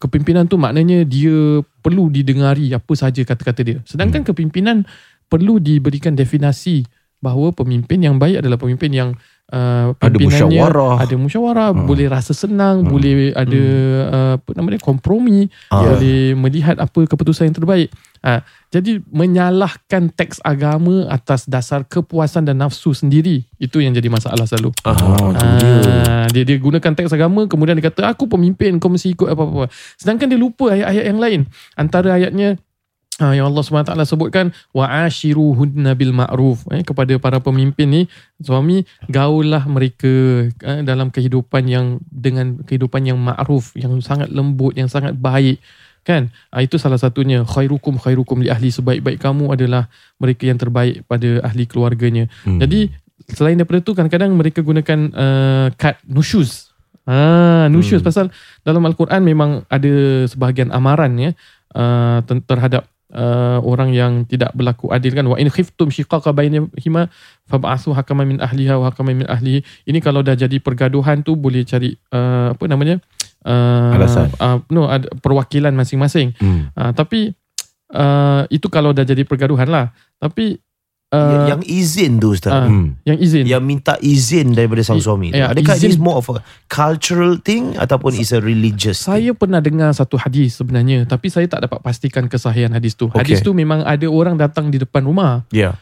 Kepimpinan tu maknanya dia perlu didengari apa saja kata-kata dia. Sedangkan kepimpinan perlu diberikan definasi bahawa pemimpin yang baik adalah pemimpin yang uh, Ada musyawarah. ada musyawarah, Hmm. boleh rasa senang, boleh ada uh, apa nama dia kompromi, Ah. boleh melihat apa keputusan yang terbaik. Ha, jadi menyalahkan teks agama atas dasar kepuasan dan nafsu sendiri itu yang jadi masalah selalu. Ah, dia. dia dia gunakan teks agama kemudian dia kata aku pemimpin kau mesti ikut apa-apa. Sedangkan dia lupa ayat-ayat yang lain. Antara ayatnya ah, yang Allah SWT sebutkan wa ashiruhunna bil ma'ruf. Eh, kepada para pemimpin ni suami gaulah mereka eh, dalam kehidupan yang dengan kehidupan yang ma'ruf yang sangat lembut yang sangat baik. Kan? Ah, itu salah satunya. Khairukum khairukum li ahli. Sebaik-baik kamu adalah mereka yang terbaik pada ahli keluarganya. Hmm. jadi selain daripada tu kadang-kadang mereka gunakan uh, kad nusyuz. Ah, nusyuz. Hmm. pasal dalam al-Quran memang ada sebahagian amaran ya uh, ter- terhadap uh, orang yang tidak berlaku adil kan wa in khiftum shiqaqa bainahuma fab'athu hakaman min ahliha wa hakaman min ahlihi. Ini kalau dah jadi pergaduhan tu boleh cari uh, apa namanya? Uh, Alasan. Uh, no ada perwakilan masing-masing. Hmm. Uh, tapi uh, itu kalau dah jadi pergaduhan lah. Tapi uh, yang izin tu Ustaz. ah, Hmm. yang izin. Yang minta izin daripada sang I- suami tu. ya, Adakah izin- this more of a cultural thing ataupun is a religious Saya pernah dengar satu hadis sebenarnya tapi saya tak dapat pastikan kesahihan hadis tu. Okay. Hadis tu memang ada orang datang di depan rumah. thing? Yeah.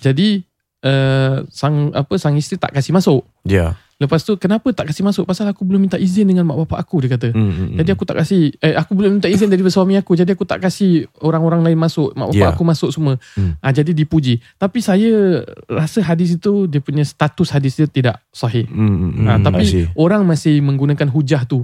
Jadi uh, sang apa sang isteri tak kasih masuk. Yeah. Lepas tu kenapa tak kasih masuk? Pasal aku belum minta izin dengan mak bapak aku dia kata. Mm, mm, Jadi aku tak kasih eh aku belum minta izin daripada suami aku. Jadi aku tak kasih orang-orang lain masuk, mak bapak Ya. aku masuk semua. Hmm. Ah jadi dipuji. Tapi saya rasa hadis itu dia punya status hadis dia tidak sahih. mm, mm, mm. Ah, I tapi orang masih menggunakan hujah tu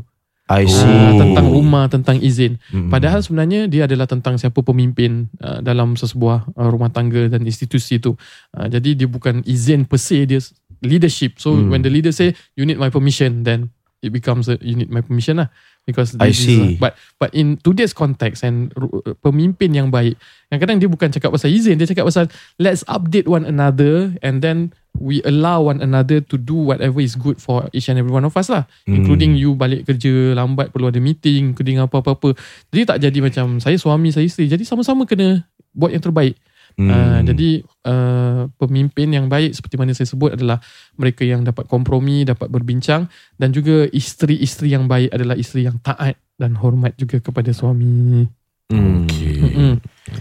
I see. ah, tentang rumah, tentang izin. Mm, mm. Padahal sebenarnya dia adalah tentang siapa pemimpin uh, dalam sesebuah uh, rumah tangga dan institusi itu. Uh, jadi dia bukan izin per se, dia leadership. So Hmm. when the leader say you need my permission, then it becomes a you need my permission lah. Because I is see. a- but but in today's context and ru- pemimpin yang baik, kadang-kadang dia bukan cakap pasal izin, dia cakap pasal let's update one another and then we allow one another to do whatever is good for each and every one of us lah. Hmm. Including you balik kerja lambat perlu ada meeting, including apa-apa-apa. Jadi tak jadi macam saya suami, saya isteri. Jadi sama-sama kena buat yang terbaik. Hmm. Uh, jadi uh, pemimpin yang baik seperti mana saya sebut adalah mereka yang dapat kompromi, dapat berbincang dan juga isteri-isteri yang baik adalah isteri yang taat dan hormat juga kepada suami. Mm. Okay. Mm-mm.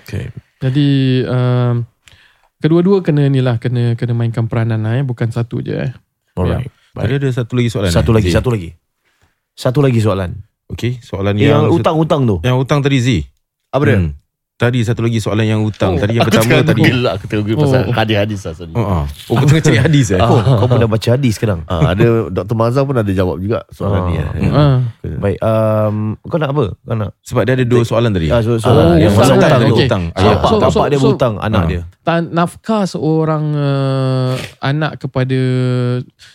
Okay. Jadi um, kedua-dua kena ni lah kena kena mainkan peranan lah eh bukan satu je eh. Alright. Tadi ada satu lagi soalan. Satu eh, lagi, Z? satu lagi. Satu lagi soalan. Okey, soalan Yang, yang utang-utang tu. yang hutang tadi Z. Apa dia? Hmm. Tadi satu lagi soalan yang hutang. Oh, tadi yang Aku pertama tengah tadi. Lah Aku Google Oh, pasal oh. hadis-hadis lah sorry. Oh, ah. oh kau tengah cari hadis eh? Oh, kau pun dah baca hadis sekarang. Ah, ada Dr. Mazhar pun ada jawab juga soalan Ah. ni. Ah. Baik, um, kau nak apa? Kau nak? Sebab dia ada dua soalan tadi. Ah, so, so, Oh, yang hutang, pasal hutang, okey. Hutang. Ah, So- so- so- dia so- berhutang anak Ah. dia. Tan, nafkah seorang uh, anak kepada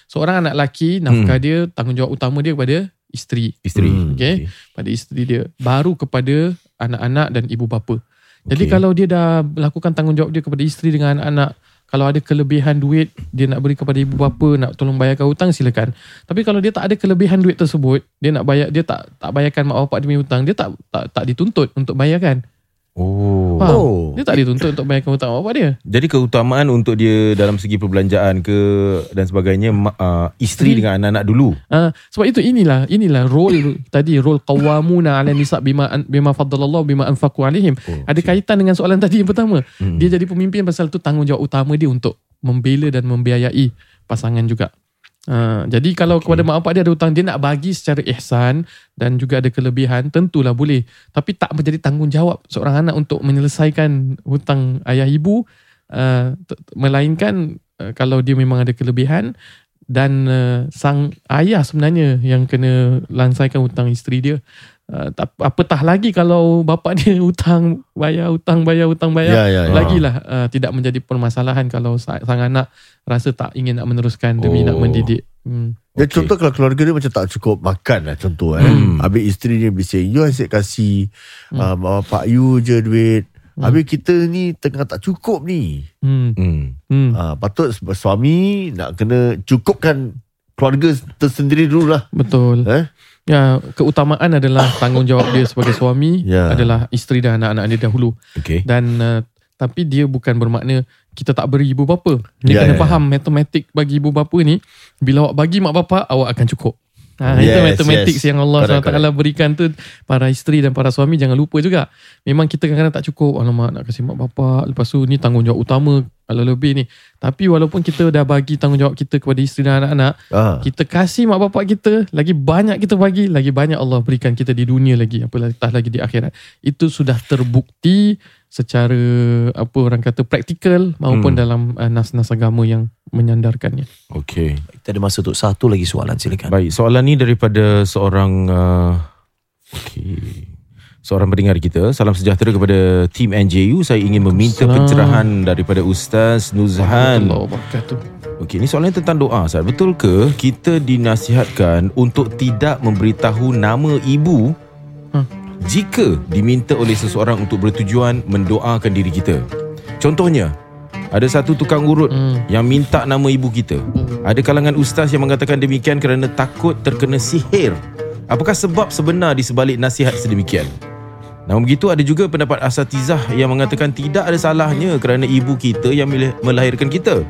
seorang anak lelaki nafkah dia tanggungjawab utama dia kepada isteri Isteri. Hmm. Okay. pada isteri dia baru kepada anak-anak dan ibu bapa jadi Okey. kalau dia dah melakukan tanggungjawab dia kepada isteri dengan anak-anak kalau ada kelebihan duit dia nak beri kepada ibu bapa nak tolong bayarkan hutang silakan tapi kalau dia tak ada kelebihan duit tersebut dia nak bayar dia tak tak bayarkan mak bapak punya hutang dia tak tak tak dituntut untuk bayarkan Oh. Faham? Oh. dia tak dituntut untuk bayarkan hutang bapak dia Jadi keutamaan untuk dia dalam segi perbelanjaan ke dan sebagainya uh, isteri Isteri. dengan anak-anak dulu. Uh, sebab itu inilah inilah role tadi role qawwamuna 'ala nisa bima an- bima faddalallahu bima anfaqu alaihim. Oh, Ada kaitan dengan soalan tadi yang pertama. Hmm. Dia jadi pemimpin pasal tu tanggungjawab utama dia untuk membela dan membiayai pasangan juga. Uh, jadi kalau okay. kepada mak bapak dia ada hutang dia nak bagi secara ihsan dan juga ada kelebihan tentulah boleh tapi tak menjadi tanggungjawab seorang anak untuk menyelesaikan hutang ayah ibu uh, melainkan uh, kalau dia memang ada kelebihan dan uh, sang ayah sebenarnya yang kena langsaikan hutang isteri dia. Uh, tak, apatah lagi kalau bapa dia hutang bayar hutang bayar hutang bayar Ya, ya, ya. lagilah uh, tidak menjadi permasalahan kalau sa- sang anak rasa tak ingin nak meneruskan demi Oh. nak mendidik. Hmm. Dia Okey. contoh kalau keluarga dia macam tak cukup makan lah contoh eh. Hmm. Habis isteri dia bising, you asyik kasih Hmm. uh, mak bapak you je duit. Hmm. Habis kita ni tengah tak cukup ni. Hmm. Hmm. Hmm. Uh, patut suami nak kena cukupkan keluarga tersendiri dulu lah. Betul. Eh? Ya, keutamaan adalah tanggungjawab dia sebagai suami Ya. adalah isteri dan anak-anak dia dahulu. Okay. Dan uh, tapi dia bukan bermakna kita tak beri ibu bapa. Dia Ya, kena ya, faham matematik bagi ibu bapa ni bila awak bagi mak bapa awak akan cukup. Ha, itu Yes, matematik yes. yang Allah Correct, SWT berikan tu para isteri dan para suami jangan lupa juga. Memang kita kadang-kadang tak cukup. Alamak nak kasih mak bapak. Lepas tu ni tanggungjawab utama kalau lebih ni. Tapi walaupun kita dah bagi tanggungjawab kita kepada isteri dan anak-anak, Ah. kita kasih mak bapak kita lagi banyak kita bagi lagi banyak Allah berikan kita di dunia lagi apatah lagi di akhirat itu sudah terbukti secara apa orang kata praktikal maupun Hmm. dalam uh, nas-nas agama yang menyandarkannya Okay. Kita ada masa untuk satu lagi soalan silakan. Baik, soalan ni daripada seorang uh, okay. Seorang pendengar kita Salam sejahtera kepada Tim NJU Saya ingin meminta Salam. pencerahan Daripada Ustaz Nuzhan Okey, ni soalan tentang doa. Ustaz. Betul ke kita dinasihatkan untuk tidak memberitahu nama ibu Hmm. jika diminta oleh seseorang untuk bertujuan mendoakan diri kita? Contohnya, ada satu tukang urut hmm. yang minta nama ibu kita. Ada kalangan ustaz yang mengatakan demikian kerana takut terkena sihir. Apakah sebab sebenar di sebalik nasihat sedemikian? Namun begitu ada juga pendapat asatizah yang mengatakan tidak ada salahnya kerana ibu kita yang melahirkan kita.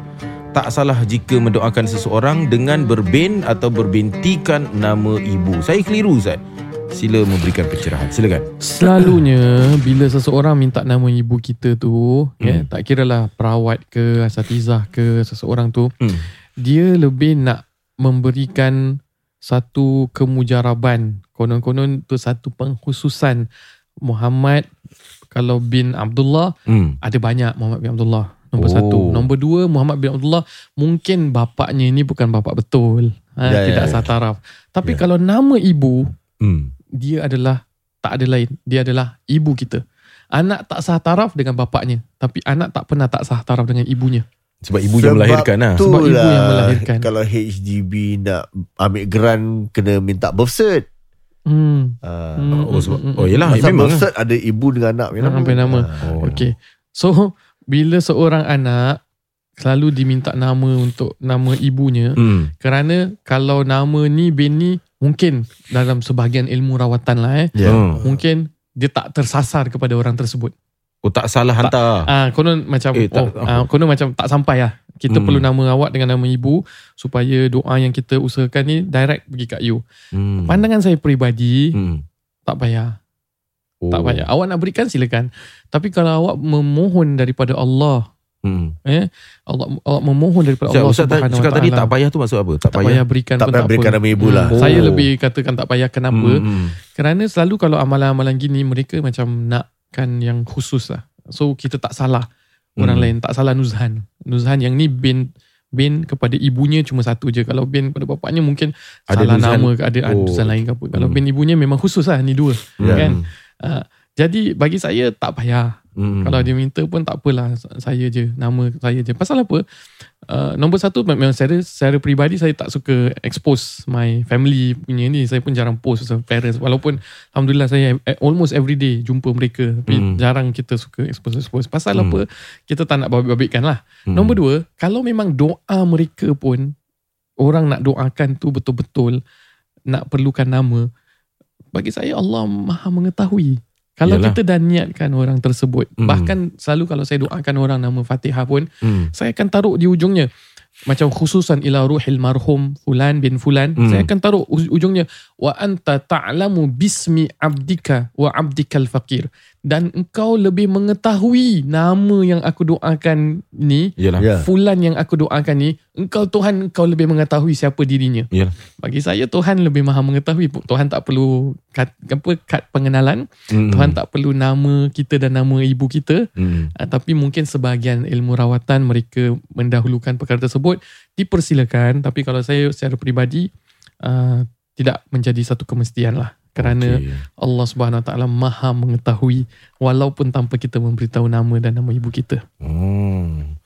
Tak salah jika mendoakan seseorang dengan berbin atau berbintikan nama ibu. Saya keliru Ustaz. Sila memberikan pencerahan. Silakan. Selalunya bila seseorang minta nama ibu kita tu, hmm. ya, tak kira lah perawat ke, asatizah ke, seseorang tu, Hmm. dia lebih nak memberikan satu kemujaraban. Konon-konon tu satu pengkhususan Muhammad kalau bin Abdullah Hmm. ada banyak Muhammad bin Abdullah. Nombor Oh. satu. Nombor dua Muhammad bin Abdullah mungkin bapaknya ni bukan bapak betul. Ha, Ya, ya, tidak ya. sah taraf. Tapi Ya. kalau nama ibu Hmm. Dia adalah tak ada lain. Dia adalah ibu kita. Anak tak sah taraf dengan bapaknya. Tapi anak tak pernah tak sah taraf dengan ibunya. Sebab ibu yang melahirkan lah. Sebab ibu lah yang melahirkan. Kalau HDB nak ambil grant kena minta birth cert. Hmm. Uh, Hmm, Oh, sebab, hmm, hmm, oh yelah, Pasal memang. birth cert ada ibu dengan anak punya Nak ambil nama. Ah. Oh, Okay. So, bila seorang anak selalu diminta nama untuk nama ibunya, Hmm. kerana kalau nama ni bin ni mungkin dalam sebahagian ilmu rawatan lah eh, Ya. Hmm. mungkin dia tak tersasar kepada orang tersebut. Oh tak salah hantar. Ah, konon macam Eh, tak- oh, ah, konon macam tak sampai lah. Kita Hmm. perlu nama awak dengan nama ibu supaya doa yang kita usahakan ni direct pergi kat you. Hmm. Pandangan saya peribadi Hmm. tak payah. Oh. Tak payah. Awak nak berikan silakan. Tapi kalau awak memohon daripada Allah, Hmm. eh, Allah awak memohon daripada Ustaz, Allah Ustaz Subhanahu cakap Wa tadi tak payah tu maksud apa? Tak, tak payah berikan Tak pun payah tak berikan apa. nama ibu lah. Hmm, Oh. Saya lebih katakan tak payah kenapa? Hmm, hmm. Kerana selalu kalau amalan-amalan gini mereka macam nakkan yang khusus lah. So kita tak salah orang Hmm. lain, tak salah Nuzhan. Nuzhan yang ni bin bin kepada ibunya cuma satu je. Kalau bin kepada bapaknya mungkin Ada salah Nuzhan- nama ke ada Oh, oh, Nuzhan lain ke apa. Kalau Hmm. bin ibunya memang khusus lah ni dua. Ya. Kan? Uh, jadi bagi saya tak payah. Hmm. Kalau dia minta pun tak apalah saya je nama saya je. Pasal apa? Uh, nombor satu memang secara secara peribadi saya tak suka expose my family punya ni. Saya pun jarang post pasal parents walaupun alhamdulillah saya eh, almost every day jumpa mereka tapi Hmm. jarang kita suka expose expose. Pasal Hmm. apa? Kita tak nak babik-babikkan lah. Hmm. Nombor dua, kalau memang doa mereka pun orang nak doakan tu betul-betul nak perlukan nama, bagi saya Allah Maha mengetahui. Kalau Yalah. kita dah niatkan orang tersebut, Hmm. bahkan selalu kalau saya doakan orang nama Fatihah pun, Hmm. saya akan taruh di ujungnya macam khususan ila ruhil marhum fulan bin fulan Hmm. saya akan taruh ujungnya wa anta ta'lamu bismi abdika wa abdikal fakir dan engkau lebih mengetahui nama yang aku doakan ni Yalah. Ya. fulan yang aku doakan ni engkau Tuhan engkau lebih mengetahui siapa dirinya Yalah. bagi saya Tuhan lebih maha mengetahui Tuhan tak perlu kad, apa kad pengenalan Hmm. Tuhan tak perlu nama kita dan nama ibu kita Hmm. Uh, tapi mungkin sebahagian ilmu rawatan mereka mendahulukan perkara tersebut dipersilakan tapi kalau saya secara peribadi uh, tidak menjadi satu kemestian lah kerana Okey. Allah Subhanahu Wa Taala Maha mengetahui walaupun tanpa kita memberitahu nama dan nama ibu kita. Hmm.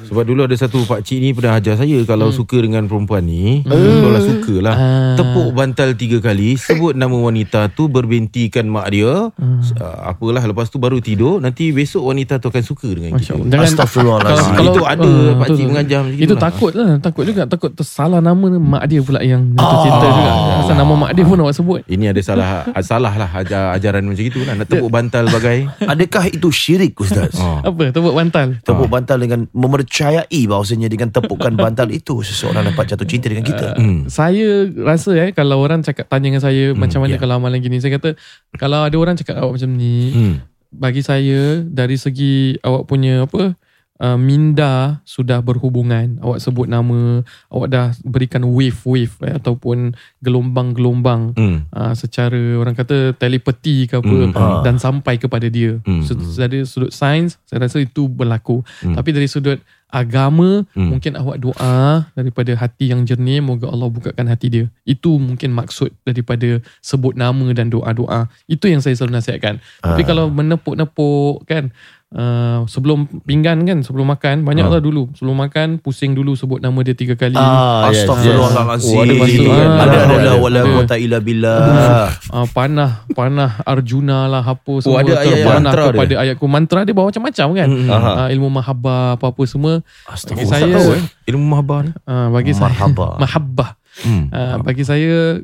Sebab dulu ada satu pak cik ni pernah ajar saya kalau Hmm. suka dengan perempuan ni, betul lah suka lah. Ah. Tepuk bantal tiga kali, sebut nama wanita tu berbintikan mak dia. Hmm. Uh, apalah lepas tu baru tidur, nanti besok wanita tu akan suka dengan Masya kita. Allah. Jangan Astaghfirullahalazim. Kalau- itu ada ah, pak cik mengajar macam Itu lah. takut lah Takut juga Takut tersalah nama Mak dia pula yang jatuh cinta juga Pasal nama mak dia pun awak sebut Ini ada salah salah lah ajar, ajaran macam itu lah. Nak tepuk bantal bagai. Adakah itu syirik Ustaz? Oh. Apa Tepuk bantal Tepuk bantal dengan memercayai bahawasanya dengan tepukan bantal itu seseorang dapat jatuh cinta dengan kita. Hmm. Saya rasa eh Kalau orang cakap Tanya dengan saya Macam mana ya. kalau amalan gini Saya kata Kalau ada orang cakap awak macam ni Hmm. Bagi saya Dari segi Awak punya apa uh, Minda Sudah berhubungan Awak sebut nama Awak dah berikan wave-wave eh, Ataupun Gelombang-gelombang Hmm. uh, Secara Orang kata Telepati ke apa Hmm. Ah. Dan sampai kepada dia Hmm. So, Dari sudut sains Saya rasa itu berlaku Hmm. Tapi dari sudut agama Hmm. mungkin awak doa daripada hati yang jernih moga Allah bukakan hati dia itu mungkin maksud daripada sebut nama dan doa-doa itu yang saya selalu nasihatkan tapi Ah. kalau menepuk-nepuk kan uh, sebelum pinggan kan sebelum makan banyak Ah. lah dulu sebelum makan pusing dulu sebut nama dia tiga kali Ah, yes. Oh, ada masuk, Ada ah. ada Ada, haula ada. wala quwata illa billah. uh, panah panah Arjuna lah apa semua ada ayat terpanah mantra dia? kepada ayatku mantra dia bawa macam-macam kan Hmm. Uh, ilmu mahabbah apa-apa semua bagi saya Tahu eh ilmu mahabbah ni. uh, bagi saya mahabbah Hmm. Uh, bagi saya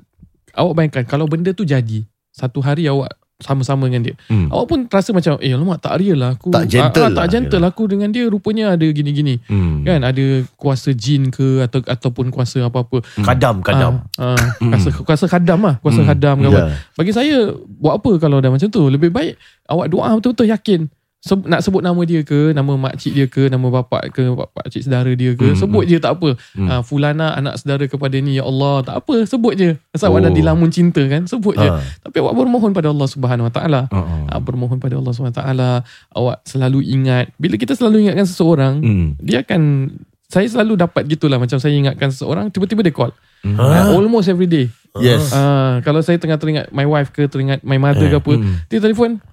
awak bayangkan kalau benda tu jadi satu hari awak sama-sama dengan dia. Hmm. Awak pun rasa macam eh alamak tak real lah aku. Tak gentle ah, ah, tak lah. gentle aku dengan dia rupanya ada gini-gini. Hmm. Kan ada kuasa jin ke atau ataupun kuasa apa-apa. Kadam, kadam. Ah, ah, kuasa kuasa khadam lah, kuasa Hmm. kan. Ya. Bagi saya buat apa kalau dah macam tu? Lebih baik awak doa betul-betul yakin. Seb- nak sebut nama dia ke, nama makcik dia ke, nama bapak ke, bapak cik saudara dia ke, Hmm, sebut je tak apa. Hmm. Ah, fulana anak saudara kepada ni ya Allah, tak apa, sebut je. Asal awak dah Oh. dilamun cinta kan, sebut je. Ah. Tapi awak bermohon pada Allah Subhanahu Wa Taala. Ah, bermohon pada Allah Subhanahu Wa Taala. Awak selalu ingat bila kita selalu ingatkan seseorang, Hmm. dia akan saya selalu dapat gitulah macam saya ingatkan seseorang tiba-tiba dia call. Hmm. Ah, almost every day. Yes. Ah, kalau saya tengah teringat my wife ke teringat my mother ke apa, Hmm. dia telefon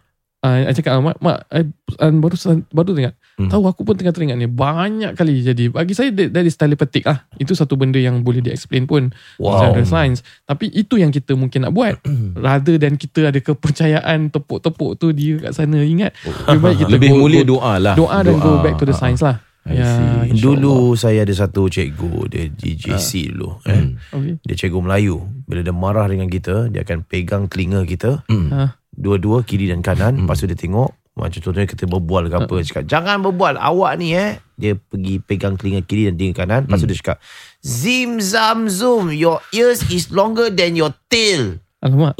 Ah, I cakap ah, mak, mak I, I baru baru teringat. Hmm. Tahu aku pun tengah teringat ni. Banyak kali jadi. Bagi saya that, that is telepatik lah. Itu satu benda yang boleh di-explain pun Wow. secara sains. Tapi itu yang kita mungkin nak buat. Rather than kita ada kepercayaan tepuk-tepuk tu dia kat sana ingat. Lebih baik kita Lebih go, mulia go, doa lah. doa dan go back to the science lah. I Ya. Dulu saya ada satu cikgu dia di JC dulu eh. Okay. Dia cikgu Melayu. Bila dia marah dengan kita, dia akan pegang telinga kita. Ha. Dua-dua kiri dan kanan, lepas tu dia tengok macam contohnya kita berbual ke apa cakap jangan berbual awak ni eh. Dia pergi pegang telinga kiri dan telinga kanan. Lepas tu dia cakap zim zam zoom your ears is longer than your tail Alamak.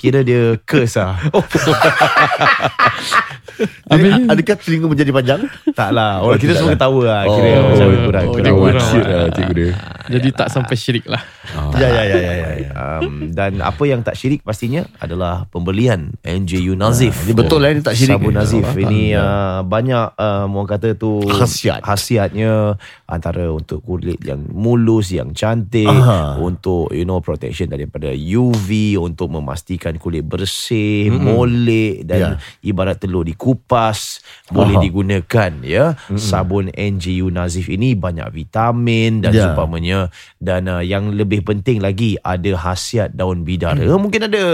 kira dia curse lah Habis Jadi, adakah telinga menjadi panjang? tak lah orang kita semua ketawa lah kira Oh, macam oh, kurang oh, kurang dia kurang. wajib. Shit lah cikgu dia. Jadi tak sampai syirik lah. Ya, ya, ya, ya, ya. ya. um, dan apa yang tak syirik pastinya adalah pembelian NJU Nazif Ini betul lah, ini tak syirik. Sabun Nazif Ah, ini uh, banyak uh, orang kata tu Khasiat. khasiatnya antara untuk kulit yang mulus yang cantik Aha. untuk you know protection daripada UV untuk memastikan kulit bersih molek dan Ya. ibarat telur dikupas boleh Aha. digunakan ya. Sabun NGU Nazif ini banyak vitamin dan Ya. seumpamanya. Dan uh, yang lebih penting lagi ada khasiat daun bidara. Mungkin ada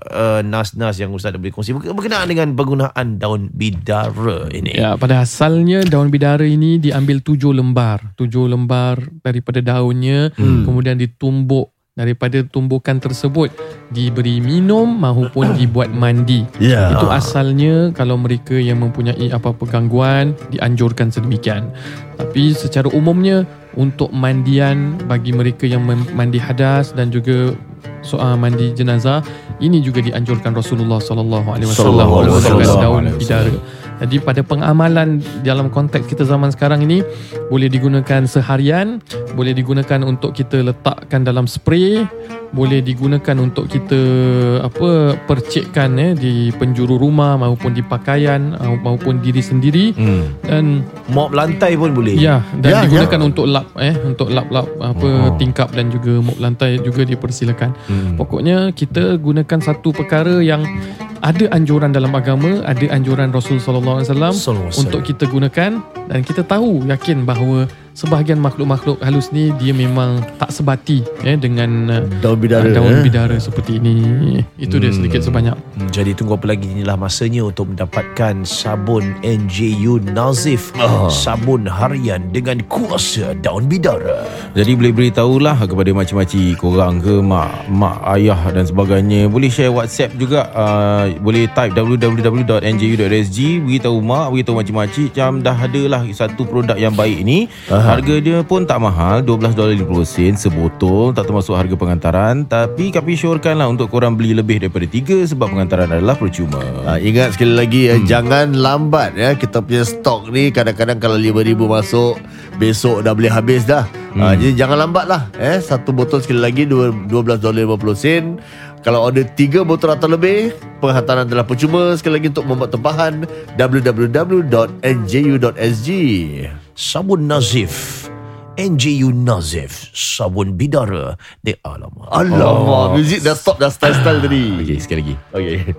uh, nas-nas yang ustaz boleh kongsi. Berkenaan dengan penggunaan daun bidara ini. Ya, pada asalnya daun bidara ini diambil tujuh lembar. Tujuh lembar daripada daunnya, kemudian ditumbuk daripada tumbukan tersebut diberi minum maupun dibuat mandi. Ya. Itu asalnya kalau mereka yang mempunyai apa-apa gangguan dianjurkan sedemikian. Tapi secara umumnya untuk mandian bagi mereka yang mandi hadas dan juga soal mandi jenazah ini juga dianjurkan Rasulullah sallallahu alaihi wasallam. daun bidara. Jadi pada pengamalan dalam konteks kita zaman sekarang ini boleh digunakan seharian, boleh digunakan untuk kita letakkan dalam spray, boleh digunakan untuk kita apa percikkan eh di penjuru rumah maupun di pakaian uh, maupun diri sendiri Hmm. dan mop lantai pun boleh ya Ya, dan digunakan untuk lap eh untuk lap-lap apa Oh. tingkap dan juga mop lantai juga dipersilakan. Hmm. Pokoknya kita gunakan satu perkara yang ada anjuran dalam agama, ada anjuran Rasul sallallahu alaihi wasallam untuk kita gunakan dan kita tahu yakin bahawa sebahagian makhluk-makhluk halus ni dia memang tak sebati eh dengan uh, Daun bidara. daun eh? bidara seperti ini. Itu dia sedikit sebanyak. Hmm, Jadi tunggu apa lagi inilah masanya untuk mendapatkan sabun NJU Nazif Ah. sabun harian dengan kuasa daun bidara. Jadi boleh beritahulah kepada makcik-makcik korang ke mak mak ayah dan sebagainya. Boleh share WhatsApp juga. Uh, boleh type www.nju.sg beritahu mak, beritahu makcik-makcik macam dah ada lah satu produk yang baik ni. Aha. Harga dia pun tak mahal, $12.50 sebotol, tak termasuk harga pengantaran. Tapi kami syorkan lah untuk korang beli lebih daripada tiga sebab pengantaran adalah percuma. Ha, ingat sekali lagi hmm. jangan lambat ya kita punya stok ni kadang-kadang kalau 5000 masuk besok dah boleh habis dah. Hmm. Ha, jadi jangan lambat lah eh satu botol sekali lagi dua- 12 dolar 50 sen. Kalau ada tiga botol atau lebih Penghantaran adalah percuma Sekali lagi untuk membuat tempahan www.nju.sg Sabun Nazif NJU Nazif sabun bidara. De alamak. Alamak oh. Muzik dah stop dah style-style tadi Okey, sekali lagi. Okay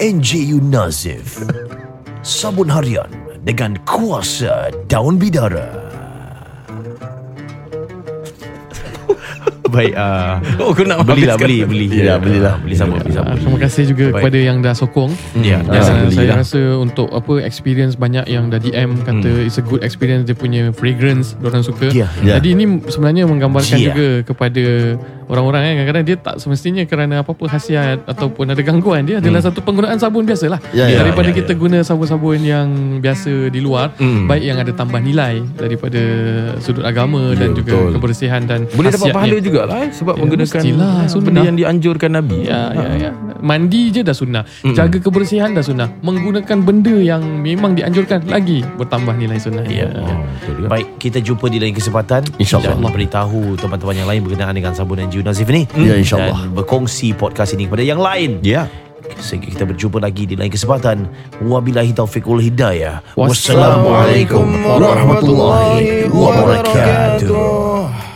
NJU Nazif sabun harian dengan kuasa daun bidara. Baik, uh, Oh, kau nak belilah, beli, beli. Ya, belilah. Beli sama, beli sama. Ah, terima kasih juga Baik. kepada yang dah sokong. Ya, Dan biasa uh, beli saya lah. rasa untuk apa experience banyak yang dah DM kata Hmm. it's a good experience dia punya fragrance orang suka. Ya, ya. Jadi ini sebenarnya menggambarkan Ya. juga kepada orang-orang kan kadang-kadang dia tak semestinya kerana apa-apa khasiat ataupun ada gangguan dia adalah satu penggunaan sabun biasalah Ya, ya, daripada ya, kita guna sabun-sabun yang biasa di luar baik yang ada tambah nilai daripada sudut agama dan juga betul. kebersihan dan Boleh dapat pahala jugalah eh, sebab Ya, menggunakan mestilah, sunnah. benda yang dianjurkan Nabi. Ya, ya, ya. Mandi je dah sunnah. Jaga kebersihan dah sunnah. Menggunakan benda yang memang dianjurkan lagi bertambah nilai sunnah. Ya. Oh, betul juga. Baik, kita jumpa di lain kesempatan. InsyaAllah. Dan beritahu teman-teman yang lain berkenaan dengan sabun Yunus Zivni hmm. Ya insyaAllah. Dan berkongsi podcast ini kepada yang lain. Ya. Sehingga kita berjumpa lagi di lain kesempatan. Wabilahi Taufiq wal Hidayah. Wassalamualaikum warahmatullahi wabarakatuh.